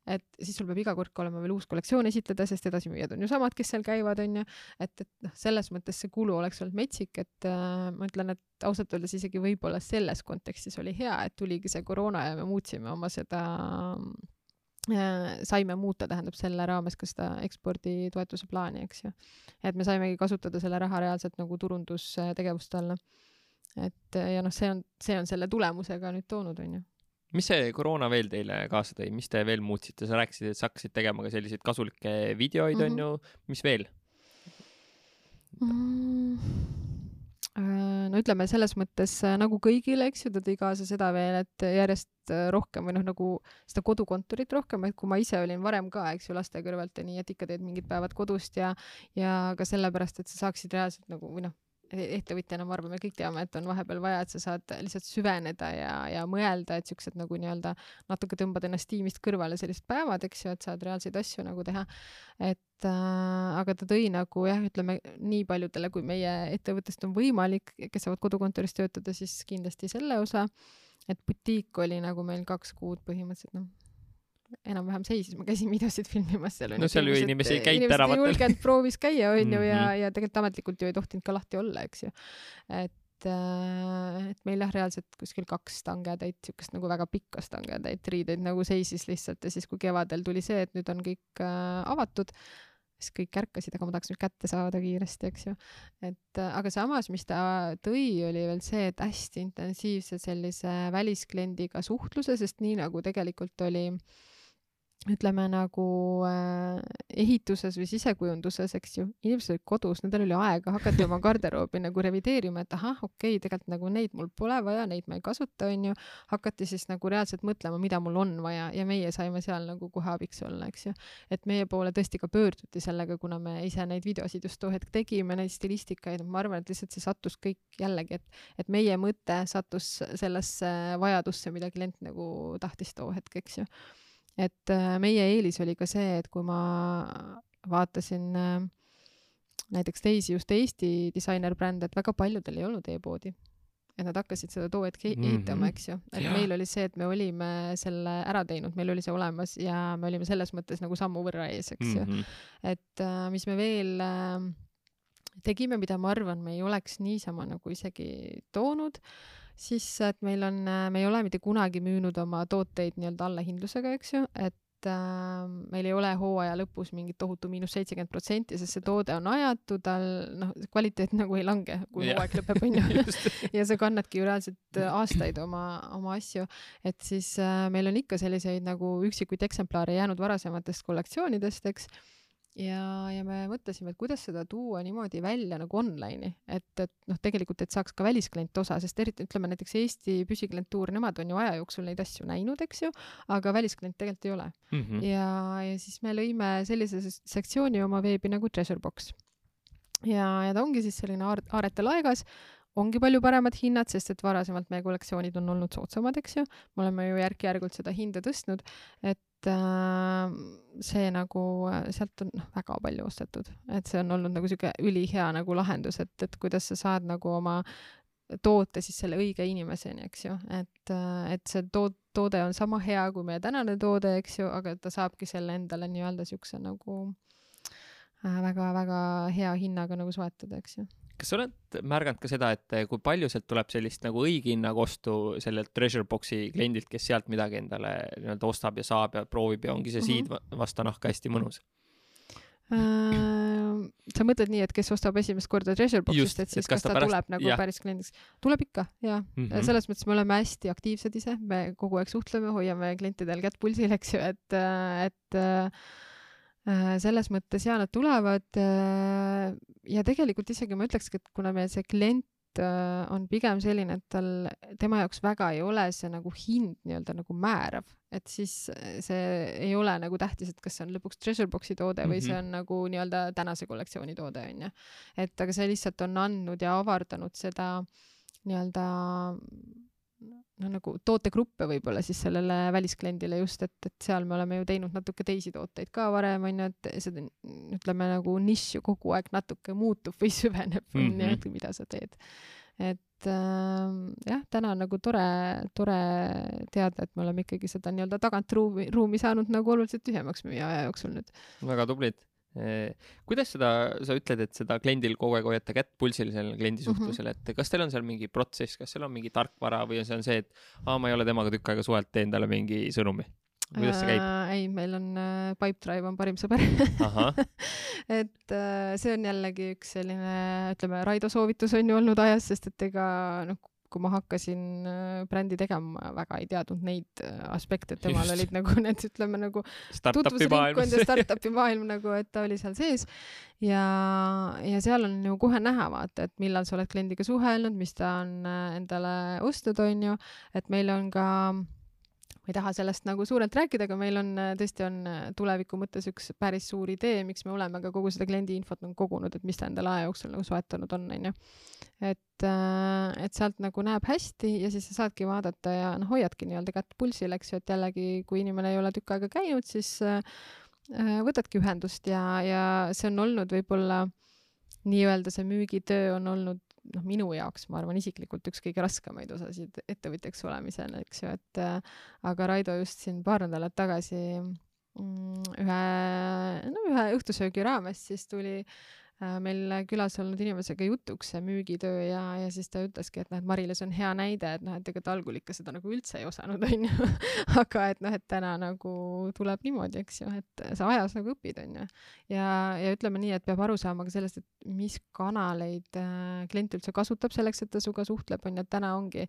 et siis sul peab iga kord ka olema veel uus kollektsioon esitleda, sest edasimüüjad on ju samad, kes seal käivad, onju. et, et noh, selles mõttes see kulu oleks olnud metsik, et äh, ma ütlen, et ausalt öeldes isegi võib-olla selles kontekstis oli hea, et tuligi see koroona ja me muutsime oma seda Äh, saime muuta, tähendab selle raames ka seda eksporditoetuse plaani, eks ju. et me saimegi kasutada selle raha reaalselt nagu turundustegevuste alla. et ja noh, see on, see on selle tulemusega nüüd toonud, onju. mis see koroona veel teile kaasa tõi, mis te veel muutsite, sa rääkisid, et sa hakkasid tegema ka selliseid kasulikke videoid mm, -hmm. onju, mis veel mm.? Äh, no ütleme selles mõttes äh, nagu kõigile, eks ju, ta tõi kaasa seda veel, et järjest äh, rohkem või noh, nagu seda kodukontorit rohkem, et kui ma ise olin varem ka, eks ju, laste kõrvalt ja nii, et ikka teed mingid päevad kodust ja ja ka sellepärast, et sa saaksid reaalselt nagu või noh, ettevõtjana ma arvan, me kõik teame, et on vahepeal vaja, et sa saad lihtsalt süveneda ja, ja mõelda, et siuksed nagu nii-öelda natuke tõmbad ennast tiimist kõrvale sellised päevad, eks ju, et saad reaalseid asju nagu teha. et äh, aga ta tõi nagu jah, ütleme nii paljudele, kui meie ettevõttest on võimalik, kes saavad kodukontoris töötada, siis kindlasti selle osa. et butiik oli nagu meil kaks kuud põhimõtteliselt noh enam-vähem seisis, ma käisin videosid filmimas seal. no seal ju inimesi ei käinud tänavatel. ei julgenud proovis käia, onju ja, mhm. ja tegelikult ametlikult ju ei tohtinud ka lahti olla, eks ju. et, äh, et meil jah, reaalselt kuskil kaks stangetäit, siukest nagu väga pikka stangetäit riideid nagu seisis lihtsalt ja siis, kui kevadel tuli see, et nüüd on kõik äh, avatud, siis kõik ärkasid, aga ma tahaks nüüd kätte saada kiiresti, eks ju. et äh, aga samas, mis ta tõi, oli veel see, et hästi intensiivse sellise väliskliendiga suhtluse, sest nii nagu tegelikult oli äh, ütleme nagu äh, ehituses või sisekujunduses, eks ju, inimesed olid kodus, nendel oli aega, hakati oma garderoobi nagu revideerima, et ahah, okei okay,, tegelikult nagu neid mul pole vaja, neid ma ei kasuta, onju. hakati siis nagu reaalselt mõtlema, mida mul on vaja ja meie saime seal nagu kohe abiks olla, eks ju. et meie poole tõesti ka pöörduti sellega, kuna me ise neid videosid just too hetk tegime, neid stilistikaid, ma arvan, et lihtsalt see sattus kõik jällegi, et, et meie mõte sattus sellesse vajadusse, mida klient nagu tahtis too hetk, eks ju et äh, meie eelis oli ka see, et kui ma vaatasin äh, näiteks teisi just Eesti disainerbrände, et väga paljudel ei olnud e-poodi. et nad hakkasid seda too hetk mhm. ehitama -hmm. eks ju. et ja. meil oli see, et me olime selle ära teinud, meil oli see olemas ja me olime selles mõttes nagu sammu võrra ees, eks ju mm -hmm.. et äh, mis me veel tegime, mida ma arvan, me ei oleks niisama nagu isegi toonud siis, et meil on, me ei ole mitte kunagi müünud oma tooteid nii-öelda allahindlusega, eks ju, et äh, meil ei ole hooaja lõpus mingit tohutu miinus seitsekümmend protsenti, sest see toode on ajatu, tal noh, kvaliteet nagu ei lange, kui hooaeg lõpeb, onju. *laughs* ja sa kannadki ju reaalselt äh, aastaid oma, oma asju, et siis äh, meil on ikka selliseid nagu üksikuid eksemplare jäänud varasematest kollektsioonidest, eks ja, ja me mõtlesime, et kuidas seda tuua niimoodi välja nagu online'i, et, et noh, tegelikult, et saaks ka välisklient osa, sest eriti ütleme näiteks Eesti püsiklientuur, nemad on ju aja jooksul neid asju näinud, eks ju, aga välisklient tegelikult ei ole mm. -hmm. ja, ja siis me lõime sellise sektsiooni oma veebi nagu Treasure Box. ja, ja ta ongi siis selline aar aarete laegas, ongi palju paremad hinnad, sest et varasemalt meie kollektsioonid on olnud soodsamad, eks ju, me oleme ju järk-järgult seda hinda tõstnud, et äh, see nagu, sealt on noh, väga palju ostetud, et see on olnud nagu sihuke ülihea nagu lahendus, et, et kuidas sa saad nagu oma toote siis selle õige inimeseni, eks ju, et, et see tood-, toode on sama hea kui meie tänane toode, eks ju, aga ta saabki selle endale nii-öelda siukse nagu väga-väga äh, hea hinnaga nagu soetada, eks ju kas sa oled märganud ka seda, et kui palju sealt tuleb sellist nagu õige hinnaga ostu sellelt Treasure Boxi kliendilt, kes sealt midagi endale nii-öelda ostab ja saab ja proovib ja ongi see mm -hmm. siid vastu nahka hästi mõnus äh,? sa mõtled nii, et kes ostab esimest korda Treasure Boxist, et siis et kas, kas ta, ta pärast... tuleb nagu jah. päris kliendiks? tuleb ikka, jaa mm. -hmm. selles mõttes me oleme hästi aktiivsed ise, me kogu aeg suhtleme, hoiame klientidel kätt pulsil, eks ju, et, et Äh, selles mõttes ja nad tulevad äh, ja tegelikult isegi ma ütlekski, et kuna meil see klient äh, on pigem selline, et tal, tema jaoks väga ei ole see nagu hind nii-öelda nagu määrav, et siis see ei ole nagu tähtis, et kas see on lõpuks treasure box'i toode või mm -hmm. see on nagu nii-öelda tänase kollektsiooni toode onju. et aga see lihtsalt on andnud ja avardanud seda nii-öelda no nagu tootegruppe võib-olla siis sellele väliskliendile just, et, et seal me oleme ju teinud natuke teisi tooteid ka varem onju, et seda ütleme nagu nišš ju kogu aeg natuke muutub või *laughs* süveneb mm -hmm. nii, et mida sa teed. et äh, jah, täna on nagu tore, tore teada, et me oleme ikkagi seda nii-öelda tagantruumi, ruumi saanud nagu oluliselt tühjemaks meie aja jooksul nüüd. väga tublid kuidas seda, sa ütled, et seda kliendil kogu aeg hoiate kätt pulsil sellel kliendi mhm. suhtlusel, et kas teil on seal mingi protsess, kas seal on mingi tarkvara või see on see, et aa, ma ei ole temaga tükk aega suhelnud, teen talle mingi sõnumi? kuidas see käib äh,? ei, meil on äh, Pipedrive on parim sõber *laughs* et äh, see on jällegi üks selline, ütleme, Raido soovitus on ju olnud ajas, sest et ega noh, kui ma hakkasin äh, brändi tegema, ma väga ei teadnud neid äh, aspekte, et temal Just. olid nagu need, ütleme nagu tutvusringkond ja *laughs* startup'i maailm nagu, et ta oli seal sees. ja, ja seal on ju kohe näha, vaata, et millal sa oled kliendiga suhelnud, mis ta on äh, endale ostnud, on ju, et meil on ka ma ei taha sellest nagu suurelt rääkida, aga meil on tõesti on tuleviku mõttes üks päris suur idee, miks me oleme ka kogu seda kliendi infot nagu kogunud, et mis ta endale aja jooksul nagu soetanud on, onju. et, äh, et sealt nagu näeb hästi ja siis sa saadki vaadata ja noh, hoiadki nii-öelda kätt pulsil, eks ju, et jällegi, kui inimene ei ole tükk aega käinud, siis äh, võtadki ühendust ja, ja see on olnud võib-olla nii-öelda see müügitöö on olnud noh, minu jaoks, ma arvan isiklikult üks kõige raskemaid osasid ettevõtjaks olemisel, eks ju, et äh, aga Raido just siin paar nädalat tagasi mm, ühe, no ühe õhtusöögi raames siis tuli meil külas olnud inimesega jutuks see müügitöö ja, ja siis ta ütleski, et noh, et Mari-Liis on hea näide, et noh, et ega ta algul ikka seda nagu üldse ei osanud, *laughs* onju. aga et noh, et täna nagu tuleb niimoodi, eks ju, et sa ajas nagu õpid, onju. ja, ja ütleme nii, et peab aru saama ka sellest, et mis kanaleid äh, klient üldse kasutab selleks, et ta sinuga suhtleb, onju, et täna ongi,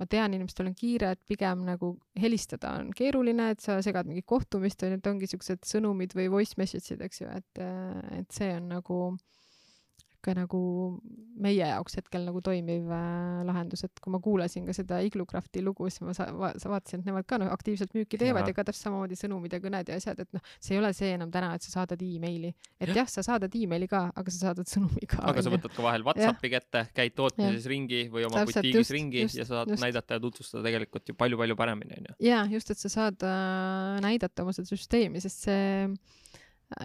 ma tean, inimestel on kiire, et pigem nagu helistada on keeruline, et sa segad mingit kohtumist, onju, et ongi siuksed sõnumid või voice message'id, eks ju, et, äh, et see on nagu niisugune nagu meie jaoks hetkel nagu toimiv äh, lahendus, et kui ma kuulasin ka seda Iglukrafti lugu, siis ma sa-, va-, sa vaatasin, et nemad ka noh, aktiivselt müüki teevad ja, ja ka täpselt samamoodi sõnumid ja kõned ja asjad, et noh, see ei ole see enam täna, et sa saadad emaili. et jah, sa saadad emaili ka, aga sa saadad sõnumi ka. aga sa võtad ka vahel Whatsappi ja. kätte, käid tootmises ja. ringi või oma täpselt, butiigis just, ringi just, ja sa saad just. näidata ja tutvustada tegelikult ju palju-palju paremini, onju. jaa, just, et sa saad äh, näidata oma seda süsteemi, sest see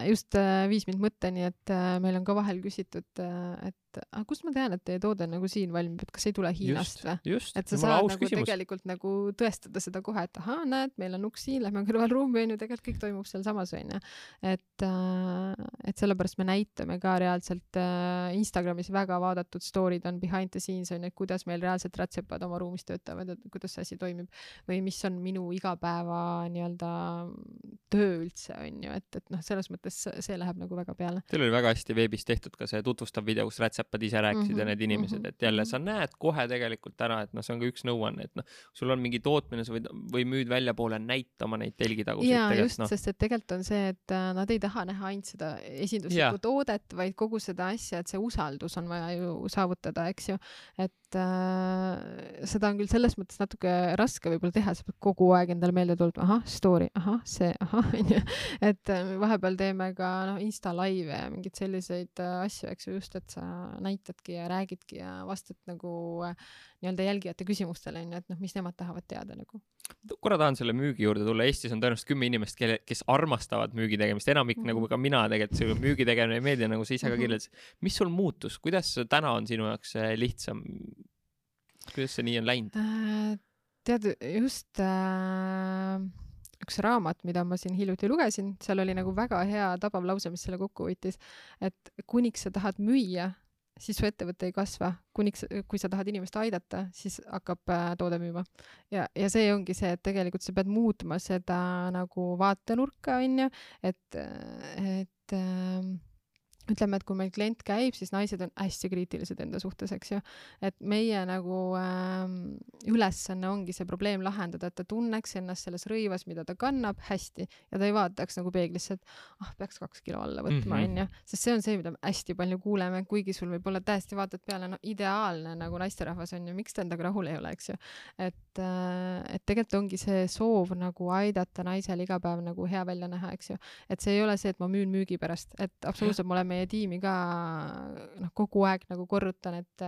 just äh, viis mind mõtteni, et äh, meil on ka vahel küsitud, äh, et aga kust ma tean, et teie toode nagu siin valmib, et kas ei tule Hiinast või? et sa saad nagu küsimus. tegelikult nagu tõestada seda kohe, et ahaa, näed, meil on uks siin, lähme kõrvalruumi onju, tegelikult kõik toimub sealsamas onju. et, et sellepärast me näitame ka reaalselt Instagramis väga vaadatud story'd on behind the scenes onju, et kuidas meil reaalselt rätsepad oma ruumis töötavad, et kuidas see asi toimib või mis on minu igapäeva nii-öelda töö üldse onju, et, et noh, selles mõttes see läheb nagu väga peale. Teil oli väga hästi veebis tehtud ka see tutvustav video, kus rätsep Whatsapp'ad ise rääkisid mm -hmm, ja need inimesed mm, -hmm. et jälle mhm. sa näed kohe tegelikult ära, et noh, see on ka üks nõuanne, et noh, sul on mingi tootmine, sa võid või müüd väljapoole, näita oma neid telgitagusid. jaa, just no., sest et tegelikult on see, et äh, nad ei taha näha ainult seda esinduslikku toodet, vaid kogu seda asja, et see usaldus on vaja ju saavutada, eks ju. et äh, seda on küll selles mõttes natuke raske võib-olla teha, sa pead kogu aeg endale meelde tulema, ahah, story, ahah, see, ahah, *laughs* onju. et äh, vahepeal teeme ka noh, insta laive ja mingeid selliseid äh, asju, eks ju, just, et sa näitadki ja räägidki ja vastad nagu äh, nii-öelda jälgijate küsimustele, onju, et noh, mis nemad tahavad teada nagu. korra tahan selle müügi juurde tulla, Eestis on tõenäoliselt kümme inimest, kelle, kes armastavad müügi tegemist, enamik mm -hmm. nagu ka mina tegelikult, see müügi tegemine ei meeldi, nagu sa ise ka mhm. kirjeldasid. mis sul muutus, kuidas täna on sinu jaoks lihtsam kuidas see nii on läinud? Äh, tead, just äh, üks raamat, mida ma siin hiljuti lugesin, seal oli nagu väga hea tabav lause, mis selle kokku võttis, et kuniks sa tahad müüa, siis su ettevõte ei kasva, kuniks, kui sa tahad inimest aidata, siis hakkab äh, toode müüma. ja, ja see ongi see, et tegelikult sa pead muutma seda nagu vaatenurka, onju, et, et äh, ütleme, et kui meil klient käib, siis naised on hästi kriitilised enda suhtes, eks ju. et meie nagu äh, ülesanne ongi see probleem lahendada, et ta tunneks ennast selles rõivas, mida ta kannab, hästi ja ta ei vaataks nagu peeglisse, et ah, peaks kaks kilo alla võtma, onju. sest see on see, mida me hästi palju kuuleme, kuigi sul võib-olla täiesti vaatad peale, no ideaalne nagu naisterahvas on ju, miks ta endaga rahul ei ole, eks ju. et äh,, et tegelikult ongi see soov nagu aidata naisel iga päev nagu hea välja näha, eks ju. et see ei ole see, et ma müün müügi pärast, et absoluutselt me oleme meie tiimi ka noh, kogu aeg nagu korrutan, et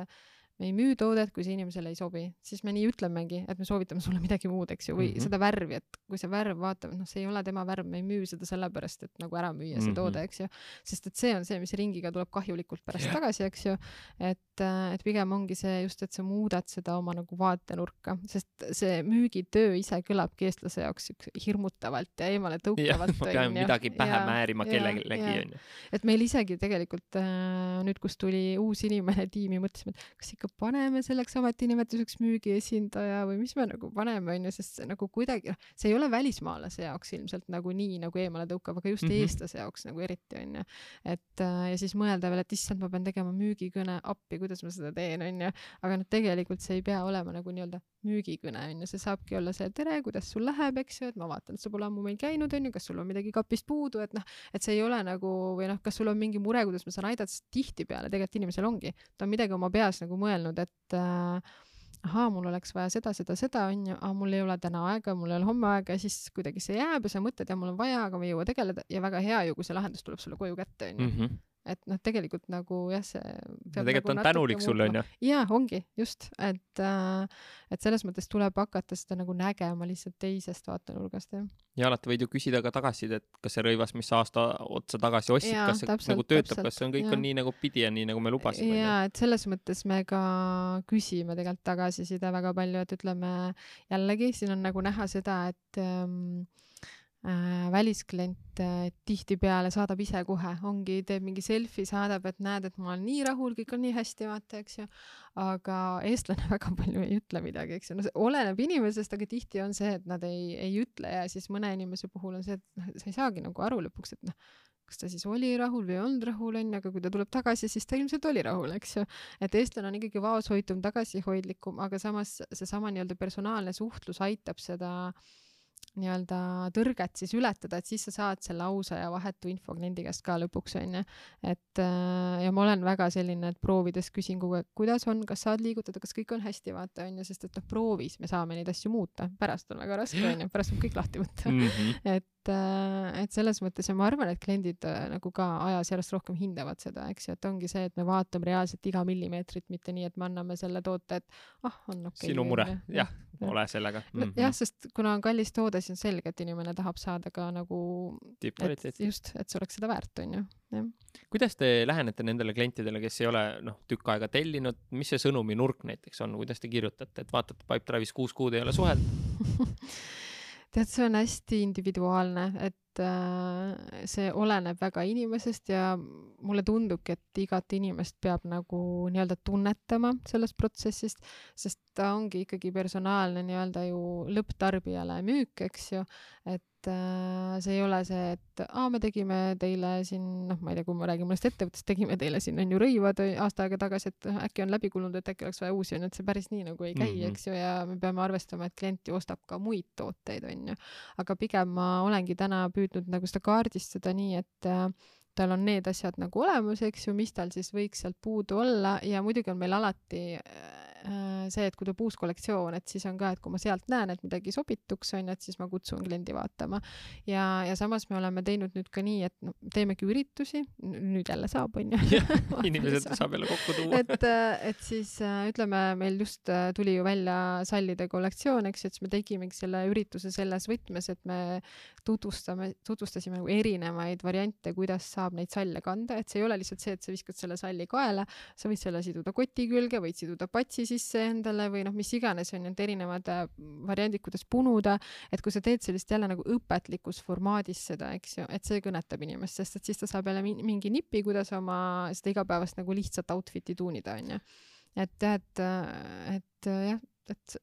me ei müü toodet, kui see inimesele ei sobi, siis me nii ütlemegi, et me soovitame sulle midagi muud, eks ju, või mm -hmm. seda värvi, et kui see värv vaatab, noh, see ei ole tema värv, me ei müü seda sellepärast, et nagu ära müüa see mm -hmm. toode, eks ju. sest et see on see, mis ringiga tuleb kahjulikult pärast yeah. tagasi, eks ju. et, et pigem ongi see just, et sa muudad seda oma nagu vaatenurka, sest see müügitöö ise kõlabki eestlase jaoks hirmutavalt ja eemale *laughs* tõukavalt. ma pean midagi pähe ja, määrima kellelegi, onju. et meil isegi tegelikult äh, nüüd, kus tuli uus inimene tiimi, mõtlesime, et kas ikka paneme selleks ametinimetuseks müügiesindaja või mis me nagu paneme, onju, sest see nagu kuidagi, noh, see ei ole välismaalase jaoks ilmselt nagu nii nagu eemale tõukav, aga just mm -hmm. eestlase jaoks nagu eriti onju. et äh, ja siis mõelda veel, et issand, ma pean tegema müügikõne appi, kuidas ma seda teen, onju. aga noh, tegelikult see ei pea olema nagu nii-öelda müügikõne onju, see saabki olla see tere, kuidas sul läheb, eks ju, et ma vaatan, et sa pole ammu meil käinud, onju, kas sul on midagi kapist puudu, et noh, et see ei ole nagu või noh, kas sul on mingi mure, kuidas ma saan aidata, sest tihtipeale tegelikult inimesel ongi, ta on midagi oma peas nagu mõelnud mõelnud, et äh, ahaa, mul oleks vaja seda, seda, seda onju, aga mul ei ole täna aega, mul ei ole homme aega ja siis kuidagi see jääb ja sa mõtled ja mul on vaja, aga ma ei jõua tegeleda ja väga hea ju, kui see lahendus tuleb sulle koju kätte onju mm. Et noh, tegelikult nagu jah, see tegelikult nagu on tänulik sulle onju. jaa, ongi just, et äh, et selles mõttes tuleb hakata seda nagu nägema lihtsalt teisest vaatenurgast jah. ja alati võid ju küsida ka tagasisidet, kas see rõivas, mis sa aasta otsa tagasi ostsid, kas see täpselt, nagu töötab, kas see on kõik ja. on nii nagu pidi ja nii nagu me lubasime. jaa, et selles mõttes me ka küsime tegelikult tagasiside väga palju, et ütleme jällegi siin on nagu näha seda, et ähm, äh, välisklient äh, tihtipeale saadab ise kohe, ongi, teeb mingi selfie, saadab, et näed, et ma olen nii rahul, kõik on nii hästi, vaata, eks ju. aga eestlane *laughs* väga palju ei ütle midagi, eks ju, no see oleneb inimesest, aga tihti on see, et nad ei, ei ütle ja siis mõne inimese puhul on see, et noh, sa ei saagi nagu aru lõpuks, et noh, kas ta siis oli rahul või ei olnud rahul, onju, aga kui ta tuleb tagasi, siis ta ilmselt oli rahul, eks ju. et eestlane on ikkagi vaoshoitum, tagasihoidlikum, aga samas seesama nii-öelda personaalne suhtlus aitab seda äh, nii-öelda tõrget siis ületada, et siis sa saad selle ausa ja vahetu info kliendi käest ka lõpuks onju. et äh, ja ma olen väga selline, et proovides küsin kogu aeg, kuidas on, kas saad liigutada, kas kõik on hästi, vaata onju, sest et noh, proovis me saame neid asju muuta, pärast on väga raske onju, pärast võib kõik lahti võtta mm. -hmm. et et, äh, et selles mõttes ja ma arvan, et kliendid äh, nagu ka ajas järjest rohkem hindavad seda, eks ju, et ongi see, et me vaatame reaalselt iga millimeetrit, mitte nii, et me anname selle toote, et ah, on okei okay,. sinu mure, jah, ole sellega mm. -hmm. jah, sest kuna on kallis toode, siis on selge, et inimene tahab saada ka nagu, et just, et see oleks seda väärt, onju, jah. kuidas te lähenete nendele klientidele, kes ei ole noh, tükk aega tellinud, mis see sõnuminurk näiteks on, kuidas te kirjutate, et vaatate Pipedrive'is kuus kuud ei ole suhelnud *laughs* tead, see on hästi individuaalne, et äh, see oleneb väga inimesest ja mulle tundubki, et igat inimest peab nagu nii-öelda tunnetama sellest protsessist, sest ta ongi ikkagi personaalne nii-öelda ju lõpptarbijale müük, eks ju, et äh, see ei ole see, et aa, me tegime teile siin, noh, ma ei tea, kui ma räägin mõnest ettevõttest, tegime teile siin on ju rõivad aasta aega tagasi, et noh, äkki on läbi kulunud, et äkki oleks vaja uusi onju, et see päris nii nagu ei käi mm, -hmm. eks ju, ja me peame arvestama, et klient ju ostab ka muid tooteid onju. aga pigem ma olengi täna püüdnud nagu seda kaardistada nii, et äh, tal on need asjad nagu olemas, eks ju, mis tal siis võiks sealt puudu olla ja muidugi on meil alati äh, Äh, see, et kui tuleb uus kollektsioon, et siis on ka, et kui ma sealt näen, et midagi sobituks, on ju, et siis ma kutsun kliendi vaatama. ja, ja samas me oleme teinud nüüd ka nii, et no teemegi üritusi, nüüd jälle saab, on ju. *laughs* *laughs* inimesed saab jälle kokku tuua. et, äh, et siis äh, ütleme, meil just tuli ju välja sallide kollektsioon, eks ju, et siis me tegimegi selle ürituse selles võtmes, et me tutvustame, tutvustasime nagu erinevaid variante, kuidas saab neid salle kanda, et see ei ole lihtsalt see, et sa viskad selle salli kaela, sa võid selle siduda koti külge, võid siduda patsi sisse endale või noh, mis iganes on need erinevad äh, variandid, kuidas punuda, et kui sa teed sellist jälle nagu õpetlikus formaadis seda, eks ju, et see kõnetab inimest, sest et siis ta saab jälle mingi nipi, kuidas oma seda igapäevast nagu lihtsat outfit'i tuunida, onju. et jah, et, et jah, et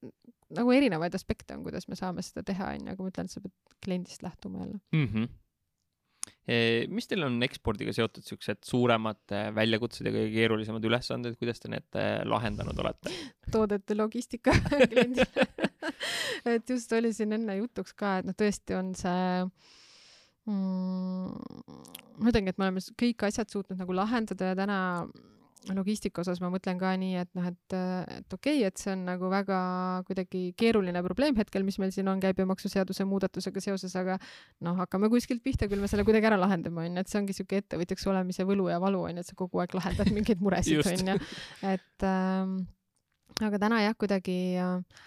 nagu erinevaid aspekte on, kuidas me saame seda teha, onju, aga ma ütlen, et sa pead kliendist lähtuma jälle mm. -hmm mis teil on ekspordiga seotud siuksed suuremad äh, väljakutsed ja kõige keerulisemad ülesanded, kuidas te need äh, lahendanud olete? toodete logistika *laughs* kliendile et just oli siin enne jutuks ka, et noh, tõesti on see mm, ma ütlengi, et me oleme kõik asjad suutnud nagu lahendada ja täna logistika osas ma mõtlen ka nii, et noh, et, et okei okay,, et see on nagu väga kuidagi keeruline probleem hetkel, mis meil siin on käibemaksuseaduse muudatusega seoses, aga noh, hakkame kuskilt pihta, küll me selle kuidagi ära lahendame, onju, et see ongi siuke ettevõtjaks olemise võlu ja valu, onju, et sa kogu aeg lahendad mingeid muresid, *laughs* onju. et ähm, aga täna jah, kuidagi äh,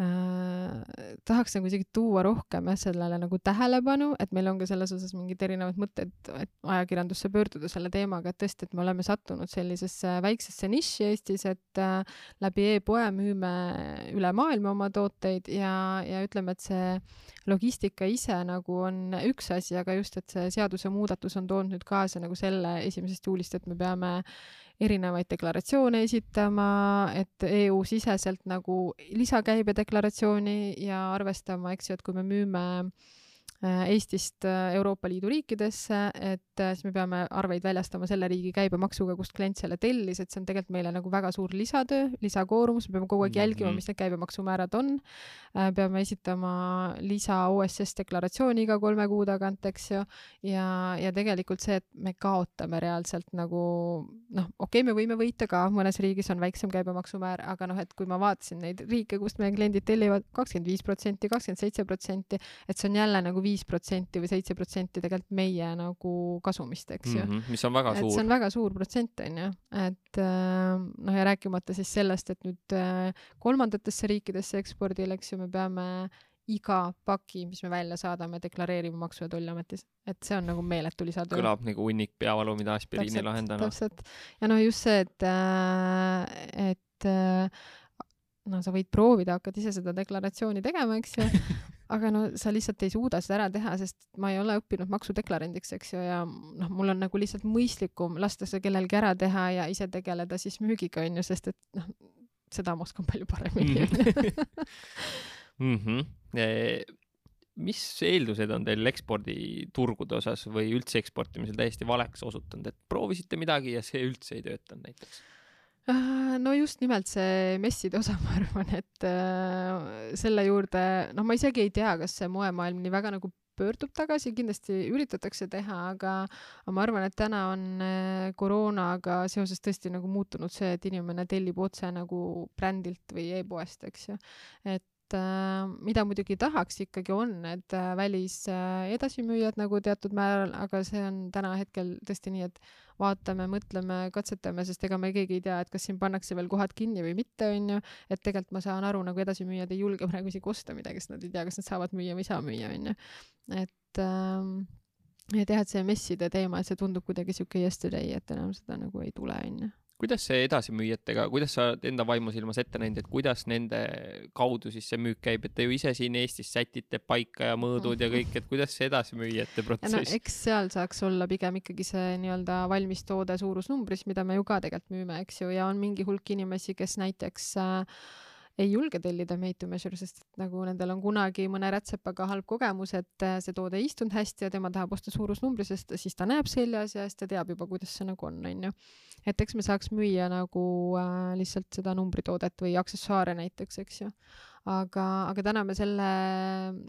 äh, tahaks nagu isegi tuua rohkem jah sellele nagu tähelepanu, et meil on ka selles osas mingid erinevad mõtted, et ajakirjandusse pöörduda selle teemaga, et tõesti, et me oleme sattunud sellisesse väiksesse nišši Eestis, et äh, läbi e-poe müüme üle maailma oma tooteid ja, ja ütleme, et see logistika ise nagu on üks asi, aga just, et see seadusemuudatus on toonud nüüd kaasa nagu selle esimesest juulist, et me peame erinevaid deklaratsioone esitama, et EU-siseselt nagu lisakäibedeklaratsiooni ja arvestama, eks ju, et kui me müüme Äh, Eestist äh, Euroopa Liidu riikidesse, et äh, siis me peame arveid väljastama selle riigi käibemaksuga, kust klient selle tellis, et see on tegelikult meile nagu väga suur lisatöö, lisakoormus, me peame kogu aeg jälgima, mhm. mis need käibemaksumäärad on. peame esitama lisa OSS deklaratsiooni iga kolme kuu tagant, eks ju, ja, ja tegelikult see, et me kaotame reaalselt nagu noh, okei okay,, me võime võita ka, mõnes riigis on väiksem käibemaksumäär, aga noh, et kui ma vaatasin neid riike, kust meie kliendid tellivad kakskümmend viis protsenti, kakskümmend seitse protsenti, et see on jälle nagu viis protsenti või seitse protsenti tegelikult meie nagu kasumist, eks ju mm. -hmm, mis on väga et suur. see on väga suur protsent, on ju, et äh, noh, ja rääkimata siis sellest, et nüüd äh, kolmandatesse riikidesse ekspordil, eks ju, me peame iga paki, mis me välja saadame, deklareerima Maksu- ja Tolliametis, et see on nagu meeletu lisatöö. kõlab nagu hunnik peavalu, mida aspiriini ei lahenda. täpselt, ja noh, just see, et, äh, et no sa võid proovida, hakkad ise seda deklaratsiooni tegema, eks ju *laughs* aga no sa lihtsalt ei suuda seda ära teha, sest ma ei ole õppinud maksudeklarandiks, eks ju, ja noh, mul on nagu lihtsalt mõistlikum lasta see kellelgi ära teha ja ise tegeleda siis müügiga, onju, sest et noh, seda ma oskan palju paremini *laughs* mm. -hmm. mis eeldused on teil eksporditurgude osas või üldse eksportimisel täiesti valeks osutunud, et proovisite midagi ja see üldse ei töötanud näiteks? Äh, no just nimelt see messide osa, *laughs* ma arvan, et äh, selle juurde, noh, ma isegi ei tea, kas see moemaailm nii väga nagu pöördub tagasi, kindlasti üritatakse teha, aga, ma arvan, et täna on äh, koroonaga seoses tõesti nagu muutunud see, et inimene tellib otse nagu brändilt või e-poest, eks ju. et äh, mida muidugi tahaks ikkagi on need äh, välis äh, edasimüüjad nagu teatud määral, aga see on täna hetkel tõesti nii, et vaatame, mõtleme, katsetame, sest ega me keegi ei tea, et kas siin pannakse veel kohad kinni või mitte, onju. et tegelikult ma saan aru, nagu edasimüüjad ei julge *laughs* praegu isegi osta midagi, sest nad ei tea, kas nad saavad müüa või ei saa müüa, onju. et ähm, et jah, et see messide teema, et see tundub kuidagi siuke yesterday, et enam seda nagu ei tule, onju kuidas see edasimüüjatega, kuidas sa enda vaimusilmas ette näinud, et kuidas nende kaudu siis see müük käib, et te ju ise siin Eestis sätite paika ja mõõdud ja kõik, et kuidas see edasimüüjate protsess? no eks seal saaks olla pigem ikkagi see nii-öelda valmis toode suurusnumbris, mida me ju ka tegelikult müüme, eks ju, ja on mingi hulk inimesi, kes näiteks äh, ei julge tellida made to measure, sest et nagu nendel on kunagi mõne rätsepaga halb kogemus, et äh, see toode ei istunud hästi ja tema tahab osta suurusnumbri, sest siis ta näeb seljas ja siis ta teab juba, kuidas see nagu on, onju. et eks me saaks müüa nagu äh, lihtsalt seda numbritoodet või aksessuaare näiteks, eks ju aga, aga täna me selle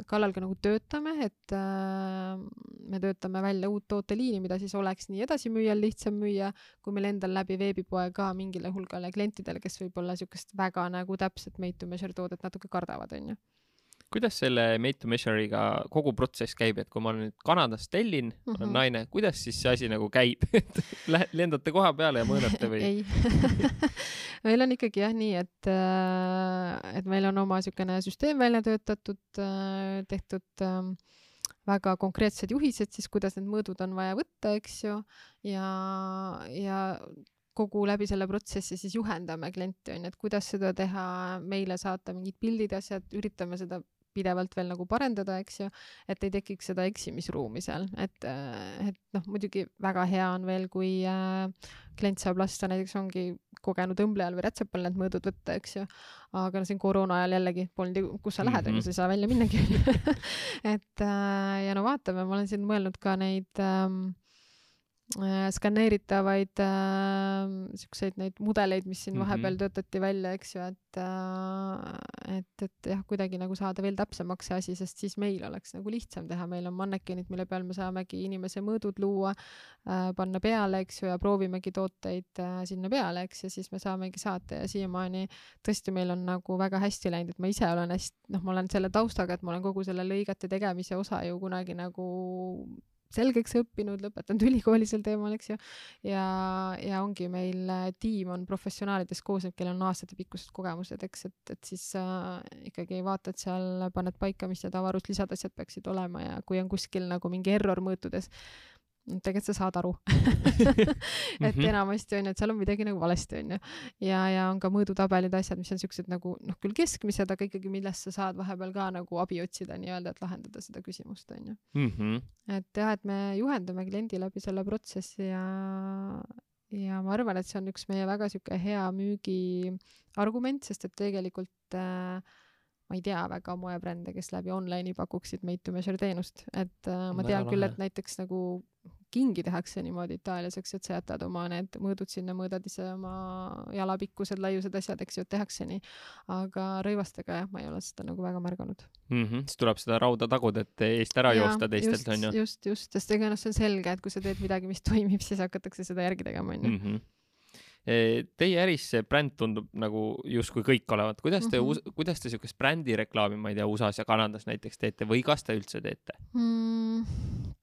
kallal ka nagu töötame, et äh, me töötame välja uut tooteliini, mida siis oleks nii edasimüüjal lihtsam müüa, kui meil endal läbi veebipoe ka mingile hulgale klientidele, kes võib-olla niisugust väga nagu täpset made to measure toodet natuke kardavad, onju kuidas selle made to measure'iga kogu protsess käib, et kui ma nüüd Kanadast tellin mm, -hmm. olen mhm. naine, kuidas siis see asi nagu käib *laughs* et lendate koha peale ja mõõdate või? ei *laughs* meil on ikkagi jah nii, et, äh, et meil on oma niisugune süsteem välja töötatud, äh, tehtud ähm, väga konkreetsed juhised siis, kuidas need mõõdud on vaja võtta, eks ju, ja, ja kogu läbi selle protsessi siis juhendame klienti onju, et kuidas seda teha, meile saata mingid pildid, asjad, üritame seda pidevalt veel nagu parendada, eks ju, et ei tekiks seda eksimisruumi seal, et, äh, et noh, muidugi väga hea on veel, kui äh, klient saab lasta näiteks ongi kogenud õmblejal või rätsepal need mõõdud võtta, eks ju. aga no siin koroona ajal jällegi polnud ju, kus sa lähed, onju, mhm. sa ei saa välja minnagi *laughs* et äh, ja no vaatame, ma olen siin mõelnud ka neid ähm, Äh, skaneeritavaid äh, siukseid neid mudeleid, mis siin vahepeal mm -hmm. töötati välja, eks ju, et äh, et, et jah, kuidagi nagu saada veel täpsemaks see asi, sest siis meil oleks nagu lihtsam teha, meil on mannekenid, mille peal me saamegi inimese mõõdud luua äh,, panna peale, eks ju, ja proovimegi tooteid äh, sinna peale, eks, ja siis me saamegi saata ja siiamaani tõesti meil on nagu väga hästi läinud, et ma ise olen hästi, noh, ma olen selle taustaga, et ma olen kogu selle lõigete tegemise osa ju kunagi nagu selgeks õppinud, lõpetanud ülikooli sel teemal, eks ju. ja, ja ongi meil äh, tiim on professionaalidest koosnev, kellel on aastatepikkused kogemused, eks, et, et siis äh, ikkagi vaatad seal, paned paika, mis need avaruslisad asjad peaksid olema ja kui on kuskil nagu mingi error mõõtudes, tegelikult sa saad aru *laughs* et mhm. enamasti on ju, et seal on midagi nagu valesti on ju. ja, ja on ka mõõdutabelid, asjad, mis on siuksed nagu noh, küll keskmised, aga ikkagi, millest sa saad vahepeal ka nagu abi otsida nii-öelda, et lahendada seda küsimust on ju. Mhm. et jah, et me juhendame kliendi läbi selle protsessi ja, ja ma arvan, et see on üks meie väga sihuke hea müügiargument, sest et tegelikult äh, ma ei tea väga moebrände, kes läbi online'i pakuksid made to measure teenust, et äh, ma tean küll, et näiteks nagu kingi tehakse niimoodi Itaalias, eks ju, et sa jätad oma need mõõdud sinna, mõõdad ise oma jalapikkused, laiused, asjad, eks ju, tehakse nii. aga rõivastega jah, ma ei ole seda nagu väga märganud mm. -hmm. siis tuleb seda rauda taguda, et eest ära ja, joosta teistelt, onju. just, just, sest ega noh, see on selge, et kui sa teed midagi, mis *laughs* toimib, siis hakatakse seda järgi tegema, onju mhm. e, Teie äris see bränd tundub nagu justkui kõik olevat, kuidas te mm, -hmm. kuidas te siukest brändireklaami, ma ei tea, USA-s ja Kanadas näiteks teete või kas te üldse teete mm.?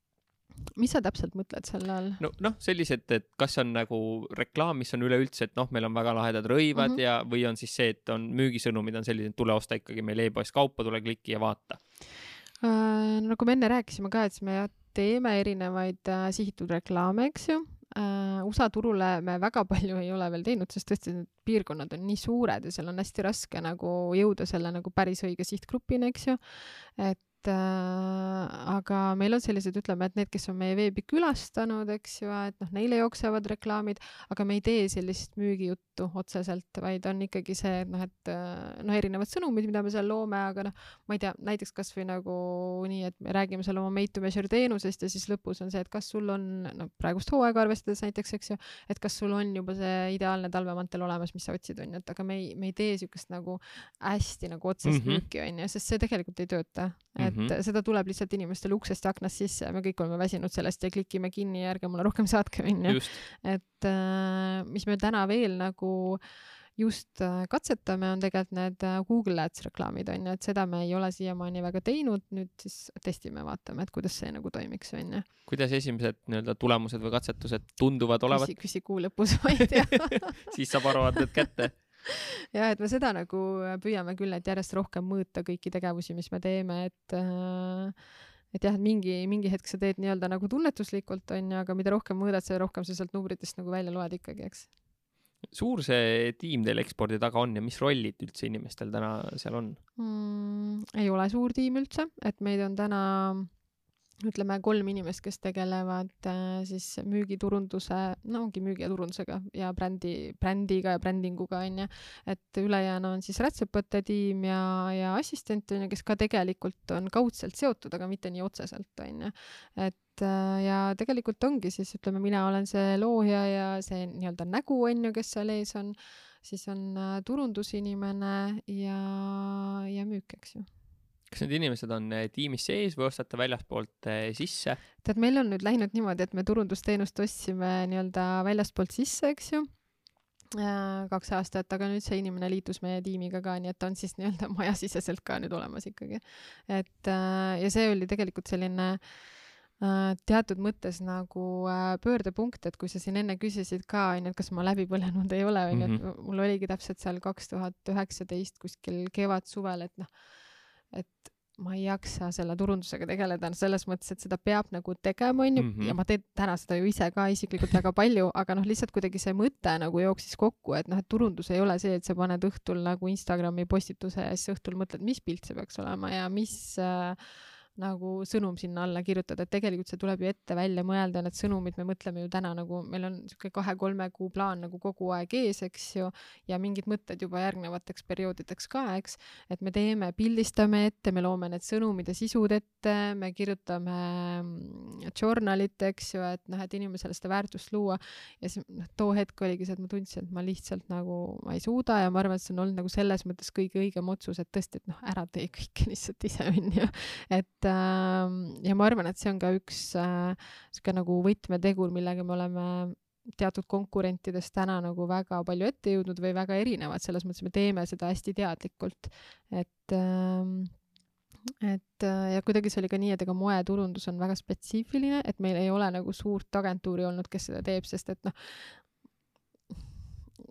Mis sa täpselt mõtled selle all? no noh, sellised, et kas on nagu reklaam, mis on üleüldse, et noh, meil on väga lahedad rõivad mm -hmm. ja, või on siis see, et on müügisõnumid on sellised, tule osta ikkagi meil e-poes kaupa, tule kliki ja vaata äh,. nagu me enne rääkisime ka, et siis me teeme erinevaid äh, sihitud reklaame, eks ju äh,. USA turule me väga palju ei ole veel teinud, sest tõesti need piirkonnad on nii suured ja seal on hästi raske nagu jõuda selle nagu päris õige sihtgrupini, eks ju. et et äh, aga meil on sellised, ütleme, et need, kes on meie veebi külastanud, eks ju, et noh, neile jooksevad reklaamid, aga me ei tee sellist müügijuttu otseselt, vaid on ikkagi see, et noh, et äh, noh, erinevad sõnumid, mida me seal loome, aga noh, ma ei tea, näiteks kasvõi nagu nii, et me räägime seal oma made to measure teenusest ja siis lõpus on see, et kas sul on, no praegust hooaega arvestades näiteks, eks ju, et kas sul on juba see ideaalne talvemantel olemas, mis sa otsid, on ju, et aga me ei, me ei tee siukest nagu hästi nagu otsest mm -hmm. müüki, on ju, sest see tegelikult ei tööta. et et mm -hmm. seda tuleb lihtsalt inimestele uksest ja aknast sisse ja me kõik oleme väsinud sellest ja klikime kinni ja ärge mulle rohkem *laughs* saatke, onju. et äh, mis me täna veel nagu just äh, katsetame, on tegelikult need äh, Google Ads reklaamid on ju, et seda me ei ole siiamaani väga teinud, nüüd siis testime, vaatame, et kuidas see nagu toimiks, on ju. kuidas esimesed nii-öelda tulemused või katsetused tunduvad olevat? küsi, küsi kuu lõpus, ma ei tea *laughs* siis saab aruanded kätte *laughs* ja et me seda nagu püüame küll, et järjest rohkem mõõta kõiki tegevusi, mis me teeme, et äh, et jah, et mingi, mingi hetk sa teed nii-öelda nagu tunnetuslikult onju, aga mida rohkem mõõdad, seda rohkem sa sealt numbritest nagu välja loed ikkagi, eks. suur see tiim teil ekspordi taga on ja mis rollid üldse inimestel täna seal on mm,? ei ole suur tiim üldse, et meid on täna ütleme kolm inimest, kes tegelevad äh, siis müügiturunduse, no ongi müügi ja turundusega ja brändi, brändiga ja brändinguga onju, et ülejäänu on siis rätsepate tiim ja, ja assistent onju, kes ka tegelikult on kaudselt seotud, aga mitte nii otseselt onju. et äh, ja tegelikult ongi siis ütleme, mina olen see looja ja see nii-öelda nägu onju, kes seal ees on, siis on äh, turundusinimene ja, ja müük, eks ju kas need inimesed on eh, tiimis sees või ostate väljaspoolt eh, sisse? tead, meil on nüüd läinud niimoodi, et me turundusteenust ostsime nii-öelda väljastpoolt sisse, eks ju äh, kaks aastat, aga nüüd see inimene liitus meie tiimiga ka, nii et ta on siis nii-öelda *laughs* majasiseselt ka nüüd olemas ikkagi. et äh, ja see oli tegelikult selline äh, teatud mõttes nagu pöördepunkt, et kui sa siin enne küsisid ka, onju, et kas ma läbi põlenud ei ole, onju, et mhm. mul oligi täpselt seal kaks tuhat üheksateist kuskil kevad-suvel, et noh et ma ei jaksa selle turundusega tegeleda selles mõttes, et seda peab nagu tegema, onju, mhm. ja ma teen täna seda ju ise ka isiklikult väga palju, aga noh, lihtsalt kuidagi see mõte nagu jooksis kokku, et noh, et turundus ei ole see, et sa paned õhtul nagu Instagrami postituse ja siis õhtul mõtled, mis pilt see peaks olema ja mis äh, nagu sõnum sinna alla kirjutada, et tegelikult see tuleb ju ette välja mõelda, need sõnumid me mõtleme ju täna nagu meil on niisugune kahe-kolme kuu plaan nagu kogu aeg ees, eks ju, ja mingid mõtted juba järgnevateks perioodideks ka, eks, et me teeme, pildistame ette, me loome need sõnumid ja sisud ette, me kirjutame mm, journalit, eks ju, et noh, et inimesele seda väärtust luua. Ja siis noh, too hetk oligi see, et ma tundsin, et ma lihtsalt nagu ma ei suuda ja ma arvan, et see on olnud nagu selles mõttes kõige õigem otsus, et tõesti, et noh, ära tee kõike lihtsalt ise onju, et Ähm, ja ma arvan, et see on ka üks äh, sihuke nagu võtmetegur, millega me oleme teatud konkurentidest täna nagu väga palju ette jõudnud või väga erinevad, selles mõttes me teeme seda hästi teadlikult, et ähm, et äh, ja kuidagi see oli ka nii, et ega moeturundus on väga spetsiifiline, et meil ei ole nagu suurt agentuuri olnud, kes seda teeb, sest et noh,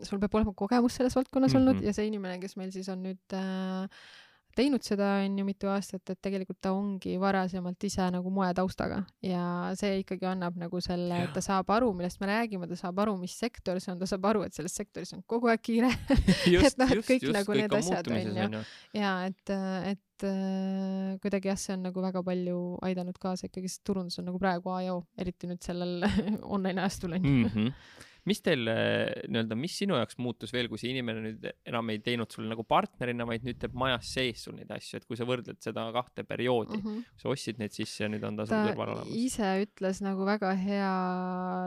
sul peab olema kogemus selles valdkonnas mm -hmm. olnud ja see inimene, kes meil siis on nüüd äh, teinud seda on ju mitu aastat, et tegelikult ta ongi varasemalt ise nagu moetaustaga. Ja see ikkagi annab nagu selle, et ta saab aru, millest me räägime, ta saab aru, mis sektor see on, ta saab aru, et selles sektoris on kogu aeg kiire. *laughs* Et noh, et kõik just, nagu kõik need asjad on ju. ja et, et äh, kuidagi jah, see on nagu väga palju aidanud kaasa ikkagi, sest turundus on nagu praegu A ja O, eriti nüüd sellel *laughs* online ajastul on ju. Mhm mis teil äh, nii-öelda, mis sinu jaoks muutus veel, kui see inimene nüüd enam ei teinud sul nagu partnerina, vaid nüüd teeb majas sees sul neid asju, et kui sa võrdled seda kahte perioodi mm, -hmm. sa ostsid neid sisse ja nüüd on ta, ta sul kõrval olemas. ise ütles nagu väga hea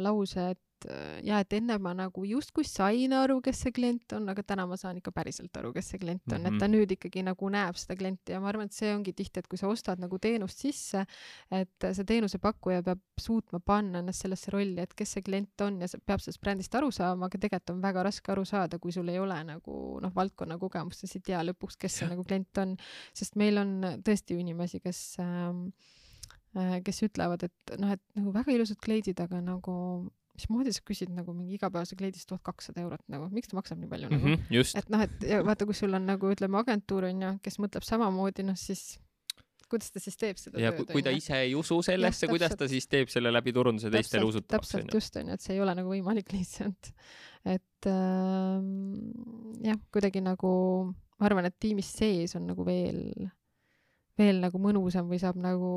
lause, et et äh, ja et enne ma nagu justkui sain aru, kes see klient on, aga täna ma saan ikka päriselt aru, kes see klient on mm, -hmm. et ta mhm. nüüd ikkagi nagu näeb seda klienti ja ma arvan, et see ongi tihti, et kui sa ostad nagu teenust sisse, et see teenusepakkuja peab suutma panna ennast sellesse rolli, et kes see klient on ja peab sellest brändist aru saama, aga tegelikult on väga raske aru saada, kui sul ei ole nagu noh, valdkonna kogemust, sa ei tea lõpuks, kes see nagu klient on, sest meil on tõesti ju inimesi, kes ähm, äh, kes ütlevad, et noh, et nagu väga ilusad kleidid, aga nagu mismoodi sa küsid nagu mingi igapäevase kleidist tuhat kakssada eurot nagu, miks ta maksab nii palju mm -hmm, nagu just. et noh, et vaata, kui sul on nagu ütleme agentuur on ju, kes mõtleb samamoodi, noh siis kuidas ta siis teeb seda ja tööd. kui ta ise ei usu sellesse, kuidas ta siis teeb selle läbi turunduse teistele usutavaks. täpselt just onju, et see ei ole nagu võimalik *laughs* lihtsalt. et äh, jah, kuidagi nagu ma arvan, et tiimis sees on nagu veel, veel nagu mõnusam või saab nagu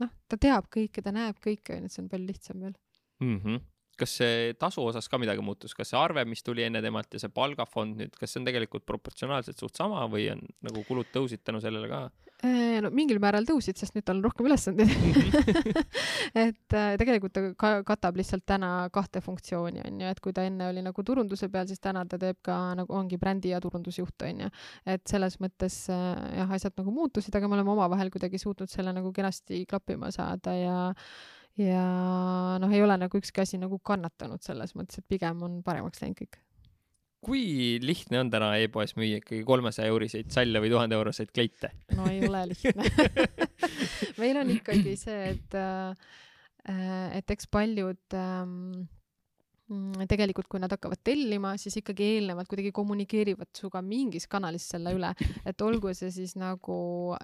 noh, ta teab kõike, ta näeb kõike onju, et see on palju lihtsam veel mm. -hmm kas see tasu osas ka midagi muutus, kas see arve, mis tuli enne temalt ja see palgafond nüüd, kas see on tegelikult proportsionaalselt suht sama või on nagu kulud tõusid tänu sellele ka? Äh, no mingil määral tõusid, sest nüüd tal on rohkem ülesandeid. *laughs* Et äh, tegelikult ta ka katab lihtsalt täna kahte funktsiooni onju, et kui ta enne oli nagu turunduse peal, siis täna ta teeb ka nagu ongi brändi ja turundusjuht onju, et selles mõttes äh, jah, asjad nagu muutusid, aga me oleme omavahel kuidagi suutnud selle nagu kenasti klappima saada ja ja noh, ei ole nagu ükski asi nagu kannatanud selles mõttes, et pigem on paremaks läinud kõik. kui lihtne on täna e-poes müüa ikkagi kolmesaja euriseid salle või tuhande euroseid kleite? no ei ole lihtne *laughs* meil on ikkagi see, et, äh, et eks paljud ähm, tegelikult, kui nad hakkavad tellima, siis ikkagi eelnevalt kuidagi kommunikeerivad sinuga mingis kanalis selle üle, et olgu see siis nagu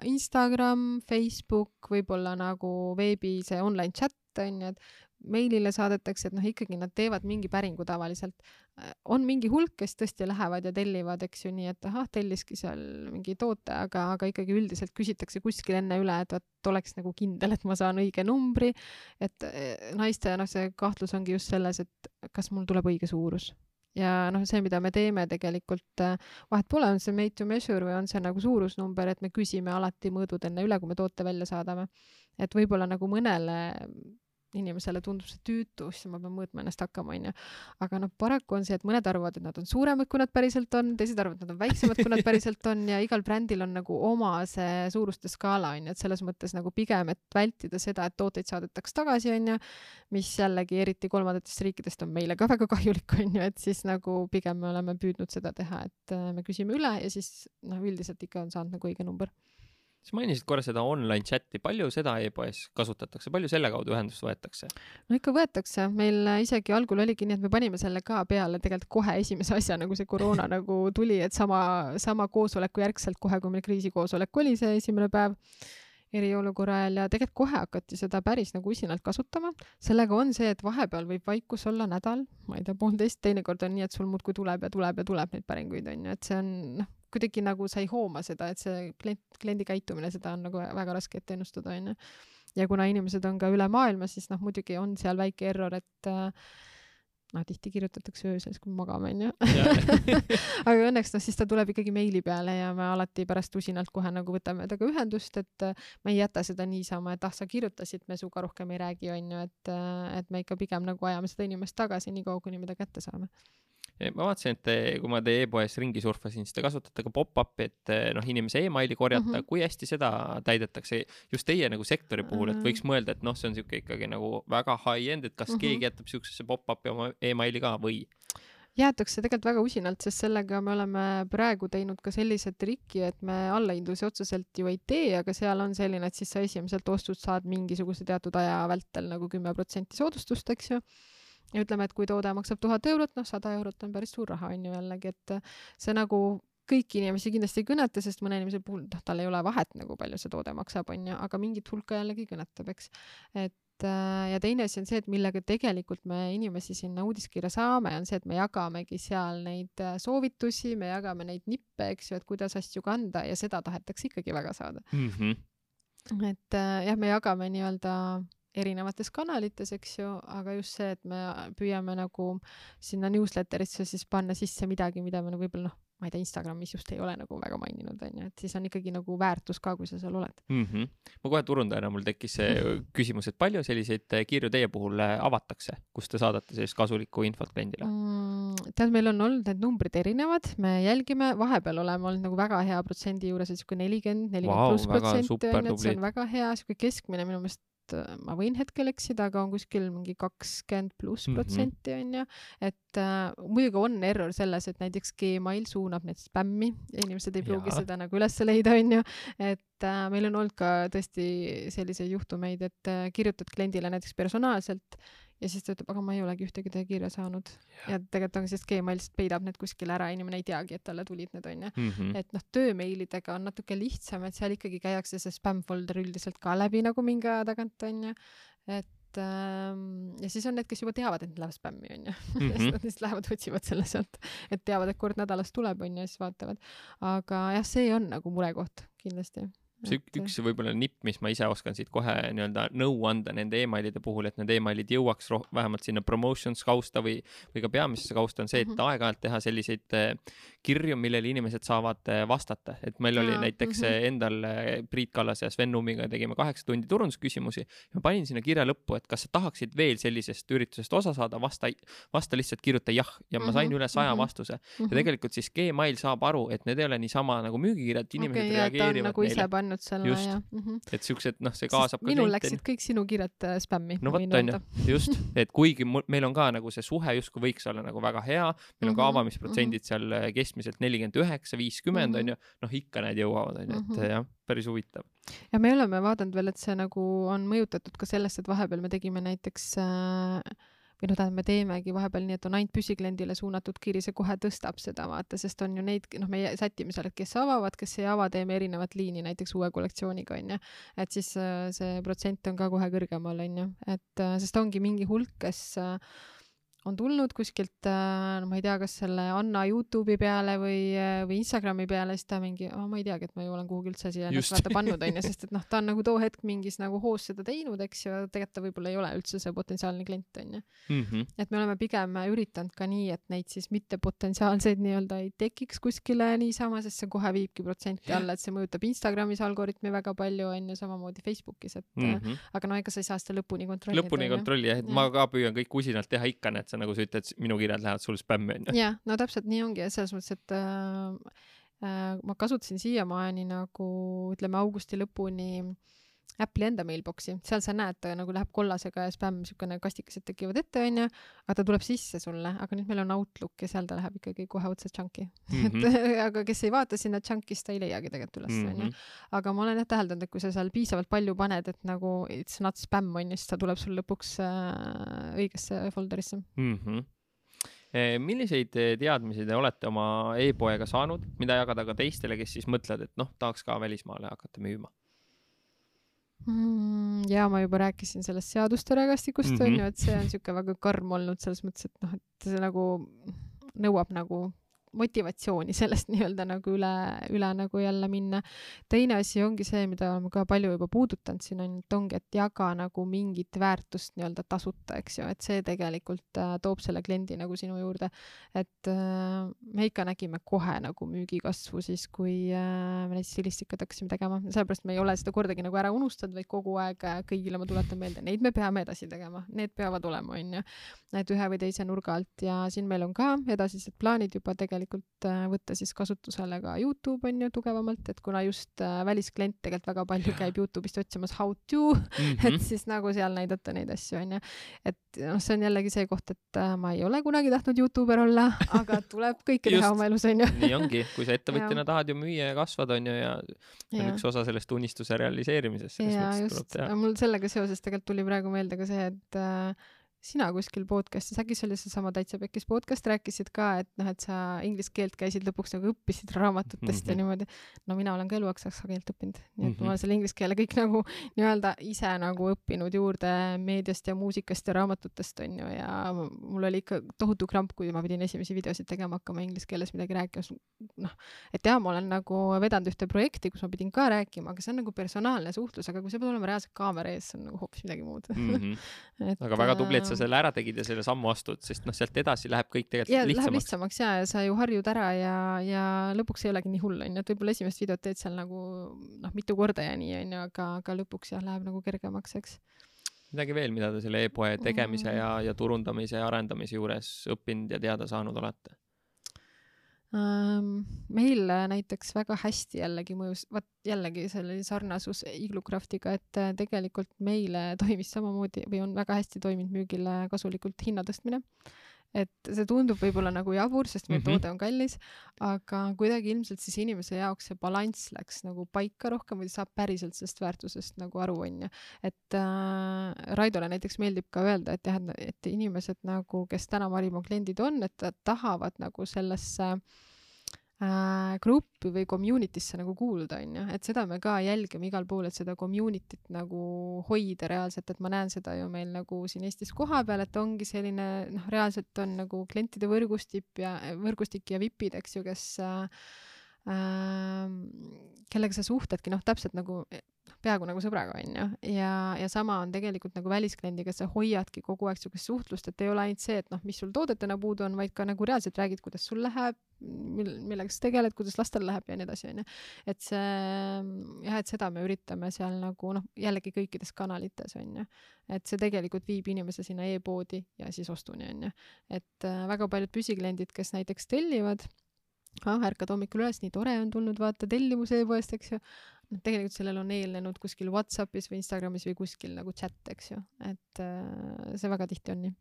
Instagram, Facebook, võib-olla nagu veebi see online chat onju, et meilile saadetakse, et noh, ikkagi nad teevad mingi päringu tavaliselt. on mingi hulk, kes tõesti lähevad ja tellivad, eks ju, nii et ahah, telliski seal mingi toote, aga, aga ikkagi üldiselt küsitakse kuskil enne üle, et vot oleks nagu kindel, et ma saan õige numbri. et eh, naiste noh, see kahtlus ongi just selles, et kas mul tuleb õige suurus ja noh, see, mida me teeme tegelikult, äh, vahet pole, on see made to measure või on see nagu suurusnumber, et me küsime alati mõõdud enne üle, kui me toote välja saadame. et võib-olla nagu mõnele inimesele tundub see tüütu, siis ma pean mõõtma ennast hakkama, onju. aga noh, paraku on see, et mõned arvavad, et nad on suuremad, kui nad päriselt on, teised arvavad, et nad on väiksemad, kui nad *laughs* päriselt on ja igal brändil on nagu oma see suuruste skaala, onju, et selles mõttes nagu pigem, et vältida seda, et tooteid saadetaks tagasi, onju, mis jällegi eriti kolmandatest riikidest on meile ka väga kahjulik, onju, et siis nagu pigem me oleme püüdnud seda teha, et äh, me küsime üle ja siis noh, üldiselt ikka on saanud nagu õige number sa mainisid korra seda online chat'i, palju seda e-poes kasutatakse, palju selle kaudu ühendust võetakse? no ikka võetakse, meil isegi algul oligi nii, et me panime selle ka peale tegelikult kohe esimese asjana, kui see koroona *laughs* nagu tuli, et sama, sama koosoleku järgselt kohe, kui meil kriisikoosolek oli see esimene päev eriolukorra ajal ja tegelikult kohe hakati seda päris nagu usinalt kasutama. sellega on see, et vahepeal võib vaikus olla nädal, ma ei tea, poolteist, teinekord on nii, et sul muudkui tuleb ja tuleb ja tuleb neid päringuid onju, et see on noh, kuidagi nagu sa ei hooma seda, et see klient, kliendi käitumine, seda on nagu väga raske ette ennustada, onju. ja kuna inimesed on ka üle maailma, siis noh, muidugi on seal väike error, et noh, tihti kirjutatakse öösel, kui me magame, onju. *laughs* aga õnneks noh, siis ta tuleb ikkagi meili peale ja me alati pärast usinalt kohe nagu võtame temaga ühendust, et äh, me ei jäta seda niisama, et ah, sa kirjutasid, me sinuga rohkem ei räägi, onju, et, äh, et me ikka pigem nagu ajame seda inimest tagasi, niikaua kuni me ta kätte saame ma vaatasin, et kui ma teie e-poes ringi surfasin, siis te kasutate ka pop-up'i, et noh, inimese emaili korjata mm, -hmm. kui hästi seda täidetakse just teie nagu sektori puhul, et võiks mõelda, et noh, see on siuke ikkagi nagu väga high-end, et kas mm -hmm. keegi jätab siuksesse pop-up'i oma emaili ka või? jäetakse tegelikult väga usinalt, sest sellega me oleme praegu teinud ka sellise triki, et me allahindlusi otseselt ju ei tee, aga seal on selline, et siis sa esimeselt ostud saad mingisuguse teatud aja vältel nagu kümme protsenti soodustust, eks ju ja ütleme, et kui toode maksab tuhat eurot, noh, sada eurot on päris suur raha, on ju jällegi, et see nagu kõiki inimesi kindlasti ei kõneta, sest mõne inimese puhul, noh, tal ei ole vahet nagu palju see toode maksab, on ju, aga mingit hulka jällegi kõnetab, eks. et äh, ja teine asi on see, et millega tegelikult me inimesi sinna uudiskirja saame, on see, et me jagamegi seal neid äh, soovitusi, me jagame neid nippe, eks ju, et kuidas asju kanda ja seda tahetakse ikkagi väga saada mm. -hmm. et äh, jah, me jagame nii-öelda erinevates kanalites, eks ju, aga just see, et me püüame nagu sinna newsletter'isse siis panna sisse midagi, mida me nagu võib-olla noh, ma ei tea, Instagramis just ei ole nagu väga maininud, onju, et siis on ikkagi nagu väärtus ka, kui sa seal oled mm. -hmm. ma kohe turundajana, mul tekkis see küsimus, et palju selliseid kirju teie puhul eh, avatakse, kus te saadate sellist kasulikku infot kliendile mm,? tead, meil on olnud need numbrid erinevad, me jälgime, vahepeal oleme olnud nagu väga hea protsendi juures, et siuke nelikümmend, nelikümmend pluss protsenti onju, et see on väga hea, siuke keskmine minu meelest äh, ma võin hetkel eksida, aga on kuskil mingi kakskümmend pluss mhm. protsenti onju, et äh, muidugi on error selles, et näiteks Gmail suunab need spämmi ja inimesed ei pruugi seda nagu üles leida onju, et äh, meil on olnud ka tõesti selliseid juhtumeid, et äh, kirjutad kliendile näiteks personaalselt ja siis ta ütleb, aga ma ei olegi ühtegi teie kirja saanud yeah.. ja tegelikult on siis Gmail lihtsalt peidab need kuskile ära, inimene ei teagi, et talle tulid need onju mm. -hmm. et noh, töömeilidega on natuke lihtsam, et seal ikkagi käiakse see spam folder üldiselt ka läbi nagu mingi aja tagant onju. et ähm, ja siis on need, kes juba teavad, et lähevad spämmi mm. -hmm. siis nad lihtsalt lähevad, otsivad selle sealt, et teavad, et kord nädalas tuleb onju ja siis vaatavad. aga jah, see on nagu murekoht kindlasti see et... üks võib-olla nipp, mis ma ise oskan siit kohe nii-öelda nõu anda nende emailide puhul, et need emailid jõuaks roh-, vähemalt sinna promotions kausta või, või ka peamisesse kausta, on see, et mm -hmm. aeg-ajalt teha selliseid äh, kirju, millele inimesed saavad äh, vastata, et meil oli ja, näiteks mm -hmm. endal Priit Kallase ja Sven Nummiga tegime kaheksa tundi turundusküsimusi. ma panin sinna kirja lõppu, et kas sa tahaksid veel sellisest üritusest osa saada, vasta, vasta lihtsalt, kirjuta jah ja ma sain mm -hmm. üle saja mm -hmm. vastuse mm. -hmm. ja tegelikult siis Gmail saab aru, et need ei ole niisama nagu müügikirjad, inimesed okay, reageerivad nagu neile pannud selle just. ja mm. -hmm. et siuksed, noh, see kaasab Sest ka minul läksid kõik sinu kirjad äh, spämmi. no vot, onju, just, *laughs* et kuigi meil on ka nagu see suhe justkui võiks olla nagu väga hea, meil on ka mhm, avamisprotsendid mm -hmm. seal äh, keskmiselt nelikümmend üheksa, viiskümmend mhm. onju, noh ikka need jõuavad onju, et mhm. jah, päris huvitav. ja me oleme vaadanud veel, et see nagu on mõjutatud ka sellest, et vahepeal me tegime näiteks äh, või noh, tähendab, me teemegi vahepeal nii, et on ainult püsikliendile suunatud kiri, see kohe tõstab seda, vaata, sest on ju neid, noh, me sätime seal, et kes avavad, kes ei ava, teeme erinevat liini näiteks uue kollektsiooniga, onju. et siis äh, see protsent on ka kohe kõrgemal, onju, et äh, sest ongi mingi hulk, kes äh, on tulnud kuskilt, no ma ei tea, kas selle Anna Youtube'i peale või, või Instagrami peale, siis ta mingi oh,, ma ei teagi, et ma ju olen kuhugi üldse siia ennast vaata pannud, onju, *laughs* sest et noh, ta on nagu too hetk mingis nagu hoos seda teinud, eks ju, tegelikult ta võib-olla ei ole üldse see potentsiaalne klient, onju. Mhm. et me oleme pigem üritanud ka nii, et neid siis mittepotentsiaalseid nii-öelda ei tekiks kuskile niisama, sest see kohe viibki protsenti alla, et see mõjutab Instagramis algoritmi väga palju, onju, samamoodi Facebookis, et mm -hmm. aga no ega sa ei saa seda lõpuni kontrollida. lõpuni kontrolli jah, et ja. ma ka püüan kõik usinalt teha ikka need, sa nagu sa ütled, minu kirjad lähevad sul spämmi onju. jah, no täpselt nii ongi ja selles mõttes, et äh, äh, ma kasutasin siiamaani nagu ütleme augusti lõpuni Apple'i enda mailbox'i, seal sa näed, ta nagu läheb kollasega ja spämm, siukene kastikesed tekivad ette, onju, aga ta tuleb sisse sulle, aga nüüd meil on Outlook ja seal ta läheb ikkagi kohe otse chunk'i mm. *laughs* -hmm. et *laughs* aga kes ei vaata sinna chunk'i, siis ta ei leiagi tegelikult üles, onju. Mhm. aga ma olen jah täheldanud, et kui sa seal piisavalt palju paned, et nagu it's not spam onju, siis ta tuleb sul lõpuks äh, õigesse folder'isse mm. -hmm milliseid eh, teadmisi te olete oma e-poega saanud, mida jagada ka teistele, kes siis mõtlevad, et noh, tahaks ka välismaale hakata müüma? Mm,? ja ma juba rääkisin sellest seaduste rägastikust mhm. mm -hmm., et see on siuke väga karm olnud selles mõttes, et noh, et see nagu nõuab nagu motivatsiooni sellest *laughs* nii-öelda nagu üle, üle nagu jälle minna. teine asi ongi see, mida oleme ka palju juba puudutanud siin on, et ongi, et jaga nagu mingit väärtust nii-öelda tasuta, eks ju, et see tegelikult äh, toob selle kliendi nagu sinu juurde. et äh, me ikka nägime kohe nagu müügikasvu siis, kui äh, me neid stilistikat hakkasime tegema, sellepärast me ei ole seda kordagi nagu ära unustanud, vaid kogu aeg äh, kõigile ma tuletan meelde, neid me peame edasi tegema, need peavad olema, onju. et ühe või teise nurga alt ja siin meil on ka edasised plaanid juba tegelikult tegelikult äh, võtta siis kasutusele ka Youtube on ju tugevamalt, et kuna just äh, välisklient tegelikult väga palju käib Youtube'ist otsimas how to mm, -hmm. et siis nagu seal näidata neid asju on ju. et noh, see on jällegi see koht, et äh, ma ei ole kunagi tahtnud Youtuber olla, aga tuleb kõike teha oma elus on ju. nii ongi, kui sa ettevõtjana tahad ju müüa ja kasvada on ju ja see on üks osa sellest unistuse realiseerimisest. ja just, mul sellega seoses tegelikult tuli praegu meelde ka see, et äh, sina kuskil podcast'is, äkki see oli seesama Täitsa Pekkis podcast, rääkisid ka, et noh, et sa inglise keelt käisid lõpuks nagu õppisid raamatutest mm -hmm. ja mhm. niimoodi. no mina olen ka eluaeg saksa keelt õppinud, nii et mm -hmm. ma olen selle inglise keele kõik nagu nii-öelda ise nagu õppinud juurde meediast ja muusikast ja raamatutest onju ja mul oli ikka tohutu kramp, kui ma pidin esimesi videosid tegema hakkama inglise keeles midagi rääkima. noh, et jaa, ma olen nagu vedanud ühte projekti, kus ma pidin ka rääkima, aga see on nagu personaalne suhtlus, aga kui sa pead olema reaalselt kaamera ees, see on nagu hoopis midagi muud mm. -hmm. *laughs* et, aga väga tubli, et sa selle ära tegid ja selle sammu astud, sest noh, sealt edasi läheb kõik tegelikult ja, lihtsamaks. Läheb lihtsamaks ja, ja sa ju harjud ära ja, ja lõpuks ei olegi nii hull, onju, et võib-olla esimest videot teed seal nagu noh, mitu korda ja nii, onju, aga, aga lõpuks jah, läheb nagu kergemaks, eks midagi veel, mida te selle e-poe tegemise ja, ja turundamise ja arendamise juures õppinud ja teada saanud olete? Meil näiteks väga hästi jällegi mõjus, vot jällegi selline sarnasus Iglocraftiga, et äh, tegelikult meile *laughs* toimis samamoodi või on väga hästi toiminud müügile kasulikult hinna tõstmine et see tundub võib-olla nagu jabur, sest meie mm -hmm. toode on kallis, aga kuidagi ilmselt siis inimese jaoks see balanss läks nagu paika rohkem või ta saab päriselt sellest väärtusest nagu aru, onju. et äh, Raidole näiteks meeldib ka öelda, et jah, et inimesed nagu, kes täna Marimaa kliendid on, et tahavad nagu sellesse äh, gruppi või community'sse nagu kuuluda, onju, et seda me ka jälgime igal pool, et seda community't nagu hoida reaalselt, et ma näen seda ju meil nagu siin Eestis kohapeal, et ongi selline noh, reaalselt on nagu klientide võrgustik ja võrgustik ja VIPid, eks ju, kes äh, äh, kellega sa suhtledki noh, täpselt nagu peaaegu nagu sõbraga, onju. ja, ja sama on tegelikult nagu väliskliendiga, sa hoiadki kogu aeg siukest suhtlust, et ei ole ainult see, et noh, mis sul toodetena puudu on, vaid ka nagu reaalselt räägid, kuidas sul läheb, mil-, millega sa tegeled, kuidas lastel läheb ja nii edasi, onju. et see jah, et seda me üritame seal nagu noh, jällegi kõikides kanalites, onju. et see tegelikult viib inimese sinna e-poodi ja siis ostuni, onju. et äh, väga paljud püsikliendid, kes näiteks tellivad ah, ärkad hommikul üles, nii tore on tulnud vaata tellimus e-poest, eks ju. Noh, tegelikult sellel on eelnenud kuskil Whatsappis või Instagramis või kuskil nagu chat, eks ju, et äh, see väga tihti on nii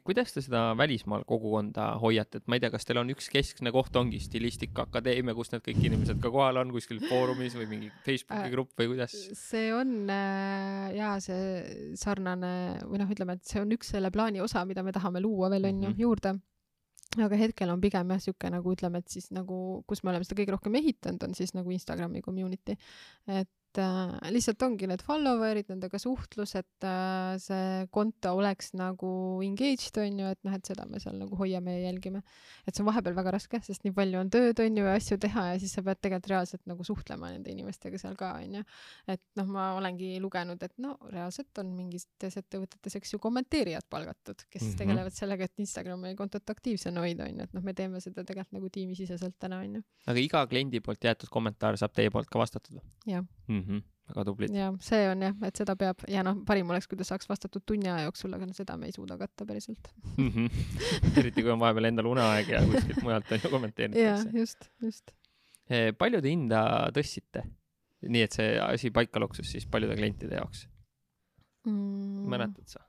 kuidas te seda välismaal kogukonda hoiate, et ma ei tea, kas teil on üks keskne koht, ongi Stilistika Akadeemia, kus need kõik inimesed ka kohal on, kuskil foorumis või mingi Facebooki grupp või kuidas? see on äh, jaa, see sarnane või noh, ütleme, et see on üks selle plaani osa, mida me tahame luua veel onju mm -hmm. juurde aga hetkel on pigem jah, sihuke nagu ütleme, et siis nagu, kus me oleme seda kõige rohkem ehitanud, on siis nagu Instagrami community. et et äh, lihtsalt ongi need follower'id, nendega suhtlus, et äh, see konto oleks nagu engaged onju, et noh, et seda me seal nagu hoiame ja jälgime. et see on vahepeal väga raske, sest nii palju on tööd onju ja asju teha ja siis sa pead tegelikult reaalselt nagu suhtlema nende inimestega seal ka onju. et noh, ma olengi lugenud, et no reaalselt on mingites ettevõtetes, eks ju, kommenteerijad palgatud, kes mm -hmm. tegelevad sellega, et Instagrami kontot aktiivsena hoida onju, et noh, me teeme seda tegelikult nagu tiimisiseselt täna onju. aga iga kliendi poolt jäetud kommentaar saab teie poolt ka vastatud või? jah mm. -hmm. väga tublid. ja see on jah, et seda peab ja noh, parim oleks, kui ta saaks vastatud tunni aja jooksul, aga no seda me ei suuda katta päriselt mm. -hmm. *laughs* eriti kui on vahepeal endal uneaeg ja kuskilt mujalt on ju kommenteeritakse. jah, just, just. Eh, palju te hinda tõstsite? nii et see asi paika loksus siis paljude klientide jaoks mm.? mäletad sa?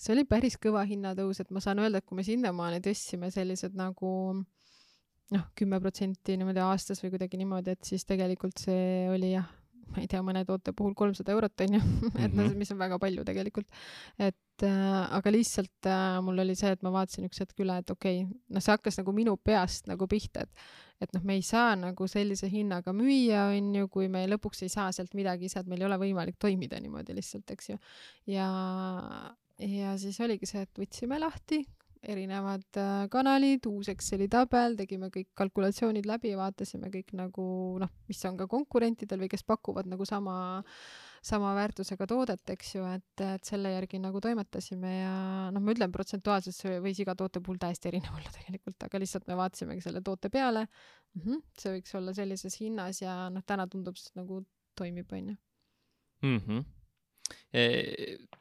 see oli päris kõva hinnatõus, et ma saan öelda, et kui me sinnamaani tõstsime sellised nagu noh, kümme protsenti niimoodi aastas või kuidagi niimoodi, et siis tegelikult see oli jah, ma ei tea, mõne toote puhul kolmsada eurot onju *laughs* et noh, mis on väga palju tegelikult. et äh, aga lihtsalt äh, mul oli see, et ma vaatasin üks hetk üle, et okei okay,, noh, see hakkas nagu minu peast nagu pihta, et et noh, me ei saa nagu sellise hinnaga müüa, onju, kui me lõpuks ei saa sealt midagi ise, et meil ei ole võimalik toimida niimoodi lihtsalt, eks ju. ja, ja siis oligi see, et võtsime lahti, erinevad äh, kanalid, uus Exceli tabel, tegime kõik kalkulatsioonid läbi, vaatasime kõik nagu noh, mis on ka konkurentidel või kes pakuvad nagu sama, sama väärtusega toodet, eks ju, et, et selle järgi nagu toimetasime ja noh, ma ütlen protsentuaalselt see võis iga toote puhul täiesti erinev *laughs* olla tegelikult, aga lihtsalt me vaatasimegi selle toote peale mm. -hmm, see võiks olla sellises hinnas ja noh, täna tundub, nagu toimib, onju. Mhm.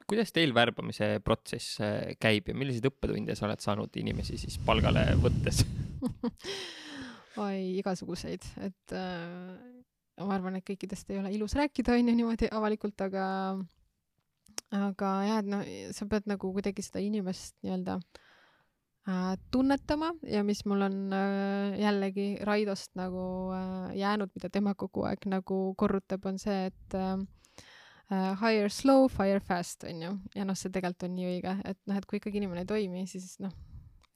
Kuidas teil värbamise protsess eh, käib ja milliseid õppetunde sa oled saanud inimesi siis palgale võttes? *laughs* Oi, igasuguseid, et äh, ma arvan, et kõikidest ei ole ilus rääkida, onju, niimoodi avalikult, aga, aga jah, et noh, sa pead nagu kuidagi seda inimest nii-öelda äh, tunnetama ja mis mul on äh, jällegi Raidost nagu äh, jäänud, mida tema kogu aeg nagu korrutab, on see, et äh, hire slow, fire fast on ju, ja noh, see tegelikult on nii õige, et noh, et kui ikkagi inimene ei toimi, siis noh,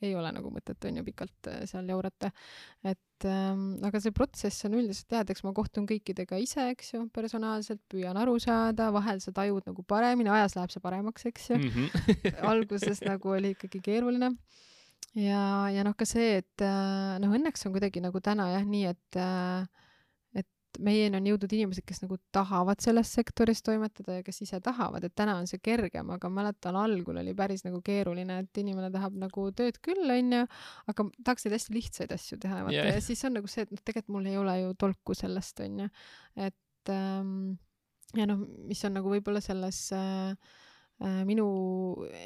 ei ole nagu mõtet on ju pikalt uh, seal jaurata. et ähm, aga see protsess on üldiselt jah, et eks ma kohtun kõikidega ise, eks ju, personaalselt, püüan aru saada, vahel sa tajud nagu paremini, ajas läheb see paremaks, eks ju mm. -hmm. *laughs* alguses nagu oli ikkagi keeruline ja, ja noh, ka see, et äh, noh, õnneks on kuidagi nagu täna jah nii, et äh, meieni on jõudnud inimesed, kes nagu tahavad selles sektoris toimetada ja kes ise tahavad, et täna on see kergem, aga mäletan, algul oli päris nagu keeruline, et inimene tahab nagu tööd küll, onju, aga tahaks neid hästi lihtsaid asju teha, yeah., ja siis on nagu see, et noh, tegelikult mul ei ole ju tolku sellest, onju. et ähm, ja noh, mis on nagu võib-olla selles Äh, minu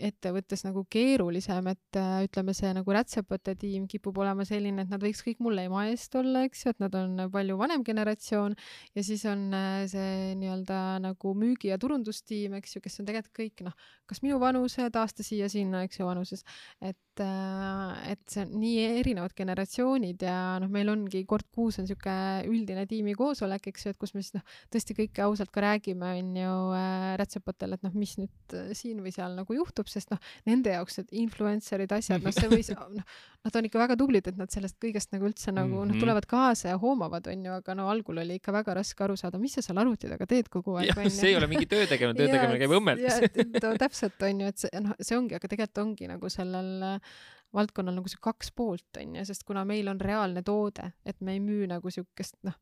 ettevõttes nagu keerulisem, et äh, ütleme, see nagu rätsepate tiim kipub olema selline, et nad võiks kõik mulle ema eest olla, eks ju, et nad on palju vanem generatsioon. Ja siis on äh, see nii-öelda nagu müügi- ja turundustiim, eks ju, kes on tegelikult kõik noh, kas minu vanused, aasta siia-sinna, eks ju, vanuses, et et see on nii erinevad generatsioonid ja noh, meil ongi kord kuus on sihuke üldine tiimi koosolek, eks ju, et kus me siis noh, tõesti kõike ausalt ka räägime, on ju äh, rätsepatel, et noh, mis nüüd äh, siin või seal nagu juhtub, sest noh, nende jaoks need influencer'id, asjad, noh, see võis, noh, nad on ikka väga tublid, et nad sellest kõigest nagu üldse nagu mm -hmm. noh, mhm. tulevad kaasa ja hoomavad, on ju, aga no algul oli ikka väga raske aru saada, mis sa seal arvuti taga teed kogu aeg. see ei ole mingi töö tegemine, töö *laughs* tegemine käib õmmeldus. Täpselt on ju, et see noh, see ongi, aga tegelikult ongi nagu sellel valdkonnal nagu see kaks poolt on ju, sest kuna meil on reaalne toode, et me ei müü nagu siukest noh.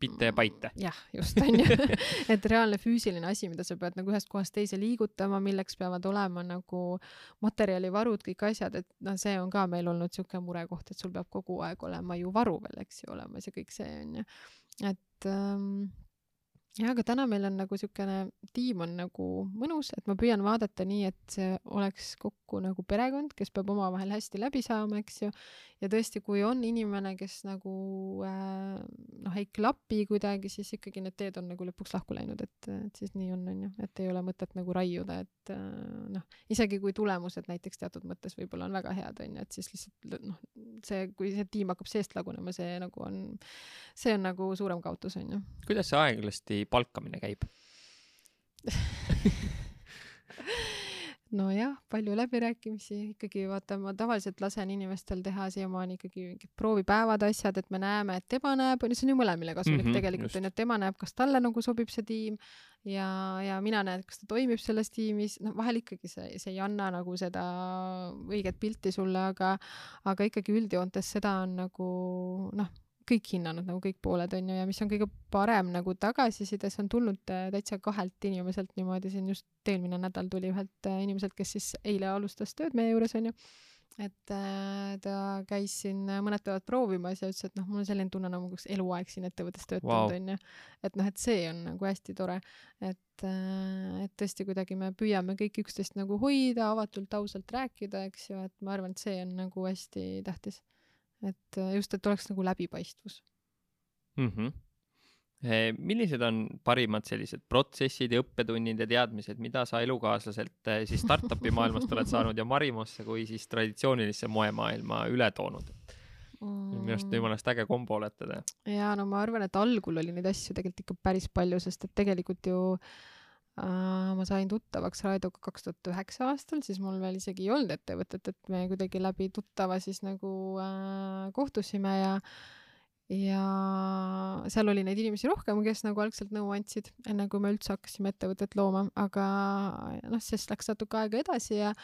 bitte ja paite. jah, just on ju *laughs* et reaalne füüsiline asi, mida sa pead nagu ühest kohast teise liigutama, milleks peavad olema nagu materjalivarud, kõik asjad, et noh, see on ka meil olnud siuke murekoht, et sul peab kogu aeg olema ju varu veel, eks ju, olemas ja kõik see on ju, et ähm, jah, aga täna meil on nagu siukene tiim on nagu mõnus, et ma püüan vaadata nii, et see oleks kokku nagu perekond, kes peab omavahel hästi läbi saama, eks ju. ja tõesti, kui on inimene, kes nagu äh, noh, ei klapi kuidagi, siis ikkagi need teed on nagu lõpuks lahku läinud, et, et siis nii on, onju, et ei ole mõtet nagu raiuda, et äh, noh, isegi kui tulemused näiteks teatud mõttes võib-olla on väga head, onju, et siis lihtsalt noh, see, kui see tiim hakkab seest lagunema, see nagu on, see on nagu suurem kaotus, onju. kuidas see aeglasti palkamine käib? *laughs* Nojah, palju läbirääkimisi, ikkagi vaata, ma tavaliselt lasen inimestel teha siiamaani ikkagi mingid proovipäevad, asjad, et me näeme, et tema näeb, on ju, see on ju mõlemile kasulik mm -hmm, tegelikult on ju, et tema näeb, kas talle nagu sobib see tiim ja, ja mina näen, kas ta toimib selles tiimis, noh, vahel ikkagi see, see ei anna nagu seda õiget pilti sulle, aga, aga ikkagi üldjoontes seda on nagu noh kõik hinnanud nagu kõik pooled onju ja mis on kõige parem nagu tagasiside, see on tulnud äh, täitsa kahelt inimeselt niimoodi, siin just eelmine nädal tuli ühelt äh, inimeselt, kes siis eile alustas tööd meie juures onju. et äh, ta käis siin mõned päevad proovimas ja ütles, et noh, mul on selline tunne nagu oleks eluaeg siin ettevõttes töötanud onju. Wow.. et noh, et see on nagu hästi tore, et et tõesti kuidagi me püüame kõik üksteist nagu hoida, avatult, ausalt rääkida, eks ju, et ma arvan, et see on nagu hästi tähtis et äh, just, et oleks nagu läbipaistvus mm. -hmm. millised on parimad sellised protsessid ja õppetunnid ja teadmised, mida sa elukaaslaselt äh, siis startup'i maailmast oled saanud ja Marimosse kui siis traditsioonilisse moemaailma üle toonud? minu arust mm. jumalast äge kombo olete te. ja no ma arvan, et algul oli neid asju tegelikult ikka päris palju, sest et tegelikult ju äh, ma sain tuttavaks Raidoga kaks tuhat üheksa aastal, siis mul veel isegi ei olnud ettevõtet, et me kuidagi läbi tuttava siis nagu äh, kohtusime ja ja seal oli neid inimesi rohkem, kes nagu algselt nõu andsid, enne kui me üldse hakkasime ettevõtet looma, aga noh, siis läks natuke aega edasi ja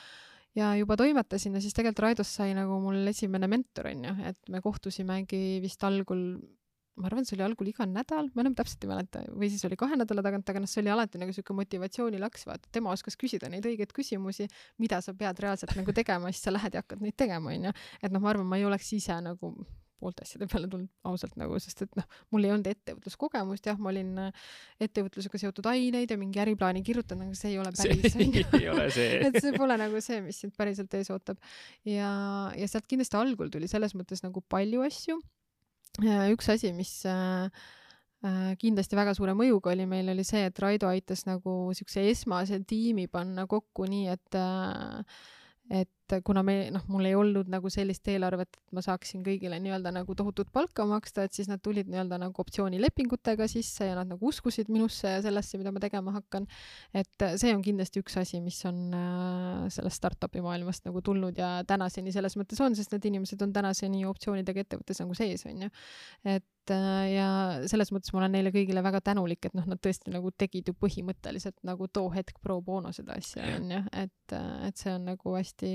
ja juba toimetasin ja siis tegelikult Raidost sai nagu mul esimene mentor onju, et me kohtusimegi vist algul ma arvan, see oli algul iga nädal, ma enam täpselt ei mäleta, või siis oli kahe nädala tagant, aga noh, see oli alati nagu sihuke motivatsioonilaks, vaata, tema oskas küsida neid õigeid küsimusi, mida sa pead reaalselt nagu tegema, siis sa lähed ja hakkad neid tegema, onju. et noh, ma arvan, ma ei oleks ise nagu poolte asjade peale tulnud ausalt nagu, sest et noh, mul ei olnud ettevõtluskogemust, jah, ma olin äh, ettevõtlusega seotud aineid ja mingi äriplaani kirjutanud, aga see ei ole päris. see *laughs* ei ole see *laughs* et see pole nagu see, mis sind päriselt ees ootab. ja, ja sealt kindlasti algul tuli selles mõttes nagu palju asju üks asi, mis äh, äh, kindlasti väga suure mõjuga oli meil, oli see, et Raido aitas nagu siukse esmase tiimi panna kokku nii, et äh, et kuna me, noh, mul ei olnud nagu sellist eelarvet, et ma saaksin kõigile nii-öelda nagu tohutut palka maksta, et siis nad tulid nii-öelda nagu optsioonilepingutega sisse ja nad nagu uskusid minusse ja sellesse, mida ma tegema hakkan. et see on kindlasti üks asi, mis on äh, sellest startup'i maailmast nagu tulnud ja tänaseni selles mõttes on, sest need inimesed on tänaseni optsioonidega ettevõttes nagu sees, onju. et Äh, ja selles mõttes ma olen neile kõigile väga tänulik, et noh, nad tõesti nagu tegid ju põhimõtteliselt nagu too hetk pro bono seda asja onju, et, äh, et see on nagu hästi,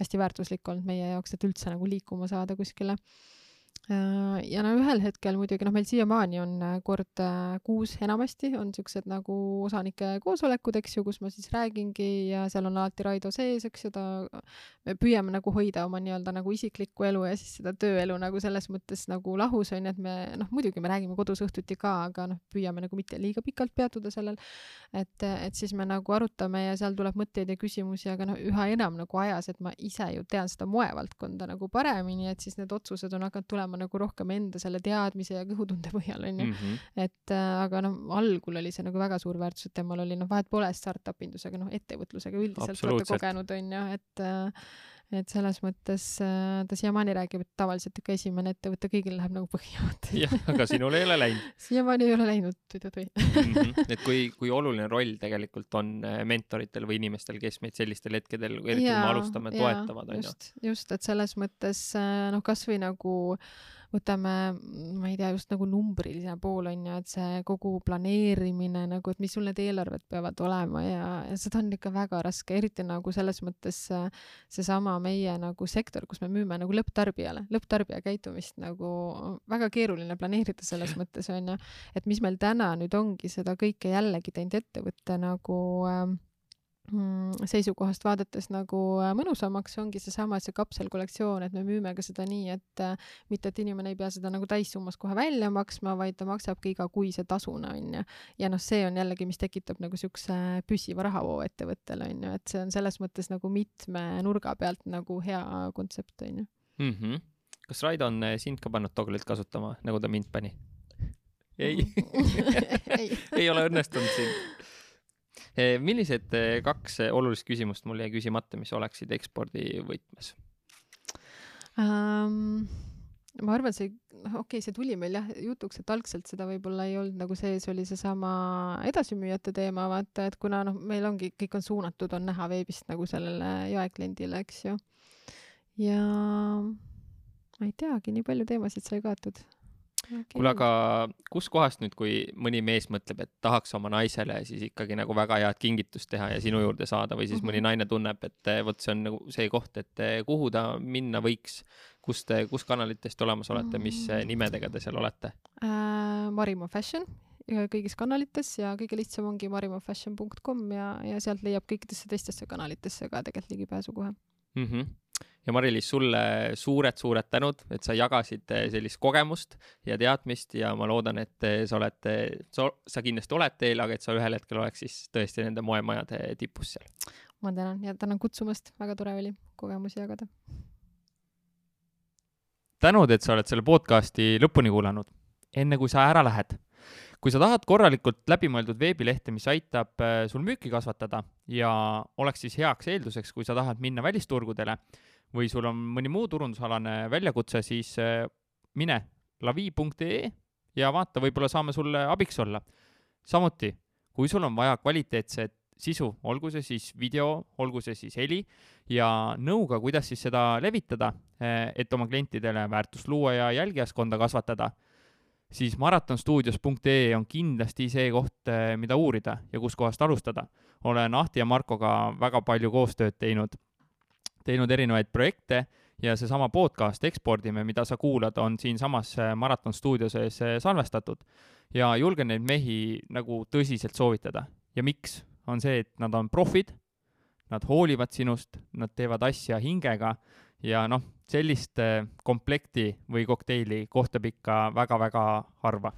hästi väärtuslik olnud meie jaoks, et üldse nagu liikuma saada kuskile ja no ühel hetkel muidugi noh, meil siiamaani on äh, kord äh, kuus enamasti on siuksed nagu osanike koosolekud, eks ju, kus ma siis räägingi ja seal on alati Raido sees, eks ju, ta, me püüame nagu hoida oma nii-öelda nagu isiklikku elu ja siis seda tööelu nagu selles mõttes nagu lahus on ju, et me noh, muidugi me räägime kodus õhtuti ka, aga noh, püüame nagu mitte liiga pikalt peatuda sellel. et, et siis me nagu arutame ja seal tuleb mõtteid ja küsimusi, aga noh, üha enam nagu ajas, et ma ise ju tean seda moevaldkonda nagu paremini, et siis need otsused on hakanud tulema nagu rohkem enda selle teadmise ja kõhutunde põhjal onju. -hmm. et äh, aga noh, algul oli see nagu väga suur väärtus, et temal oli noh, vahet pole startup indusega, noh, ettevõtlusega üldiselt olete kogenud onju, et äh, et selles mõttes äh, ta siiamaani räägib, et tavaliselt ikka esimene ettevõte kõigil läheb nagu põhja. jah, aga sinul ei ole läinud *laughs* siiamaani ei ole läinud, tui-tui-tui mm. -hmm. et kui, kui oluline roll tegelikult on äh, mentoritel või inimestel, kes meid sellistel hetkedel, eriti kui me alustame, toetavad, onju. just, just, et selles mõttes äh, noh, kasvõi nagu võtame, ma ei tea, just nagu numbriline pool on ju, et see kogu planeerimine nagu, et mis sul need eelarved peavad olema ja, ja seda on ikka väga raske, eriti nagu selles mõttes seesama meie nagu sektor, kus me müüme nagu lõpptarbijale, lõpptarbija käitumist nagu väga keeruline planeerida selles *laughs* mõttes on ju, et mis meil täna nüüd ongi seda kõike jällegi teinud ettevõtte nagu äh, seisukohast vaadates nagu äh, mõnusamaks, ongi seesama, see kapselkollektsioon, et me müüme ka seda nii, et äh, mitte, et inimene ei pea seda nagu täissummas kohe välja maksma, vaid ta maksab ka igakuise tasuna, onju. ja noh, see on jällegi, mis tekitab nagu siukse püsiva rahavoo ettevõttele, onju, et see on selles mõttes nagu mitme nurga pealt nagu hea kontsept, onju mm. -hmm. kas Raido on äh, sind ka pannud Togglit kasutama, nagu ta mind pani? ei *laughs* ei, *laughs* ei ole õnnestunud sind millised eh, kaks eh, olulist küsimust mul jäi küsimata, mis oleksid ekspordi võtmes um,? ma arvan, see, noh, okei okay,, see tuli meil jah jutuks, et algselt seda võib-olla ei olnud nagu sees, oli seesama edasimüüjate teema, vaata, et kuna noh, meil ongi, kõik on suunatud, on näha veebist nagu sellele jaekliendile, eks ju. ja ma ei teagi, nii palju teemasid sai kaetud okay.. kuule, aga kuskohast nüüd, kui mõni mees mõtleb, et tahaks oma naisele siis ikkagi nagu väga head kingitust teha ja sinu juurde saada või siis mm mõni mhm. naine tunneb, et eh, vot see on nagu see koht, et eh, kuhu ta minna võiks, kus te, kus kanalitest olemas olete, mis mm -hmm. nimedega te seal olete äh,? Marimo Fashion kõigis kanalites ja kõige lihtsam ongi marimofashion.com ja, ja sealt leiab kõikidesse teistesse kanalitesse ka tegelikult ligipääsu kohe mm. -hmm ja Mari-Liis, sulle suured-suured tänud, et sa jagasid eh, sellist kogemust ja teadmist ja ma loodan, et eh, sa oled, eh, sa kindlasti oled teel, aga et sa ühel hetkel oleks siis tõesti nende moemajade tipus seal. ma tänan ja tänan kutsumast, väga tore oli kogemusi jagada. tänud, et sa oled selle podcasti lõpuni kuulanud. enne kui sa ära lähed kui sa tahad korralikult läbimõeldud veebilehte, mis aitab sul müüki kasvatada ja oleks siis heaks eelduseks, kui sa tahad minna välisturgudele, või sul on mõni muu turundusalane väljakutse, siis äh, mine lavi.ee ja vaata, võib-olla saame sulle abiks olla. samuti, kui sul on vaja kvaliteetset sisu, olgu see siis video, olgu see siis heli ja nõuga, kuidas siis seda levitada, äh, et oma klientidele väärtust luua ja jälgijaskonda kasvatada, siis maratonstuudios.ee on kindlasti see koht, äh, mida uurida ja kuskohast alustada. olen Ahti ja Markoga väga palju koostööd teinud teinud erinevaid projekte ja seesama podcast Ekspordime, mida sa kuulad, on siinsamas äh, Maraton stuudio sees äh, salvestatud. ja julgen neid mehi nagu tõsiselt soovitada. ja miks? on see, et nad on profid, nad hoolivad sinust, nad teevad asja hingega ja noh, sellist äh, komplekti või kokteili kohtab ikka väga-väga harva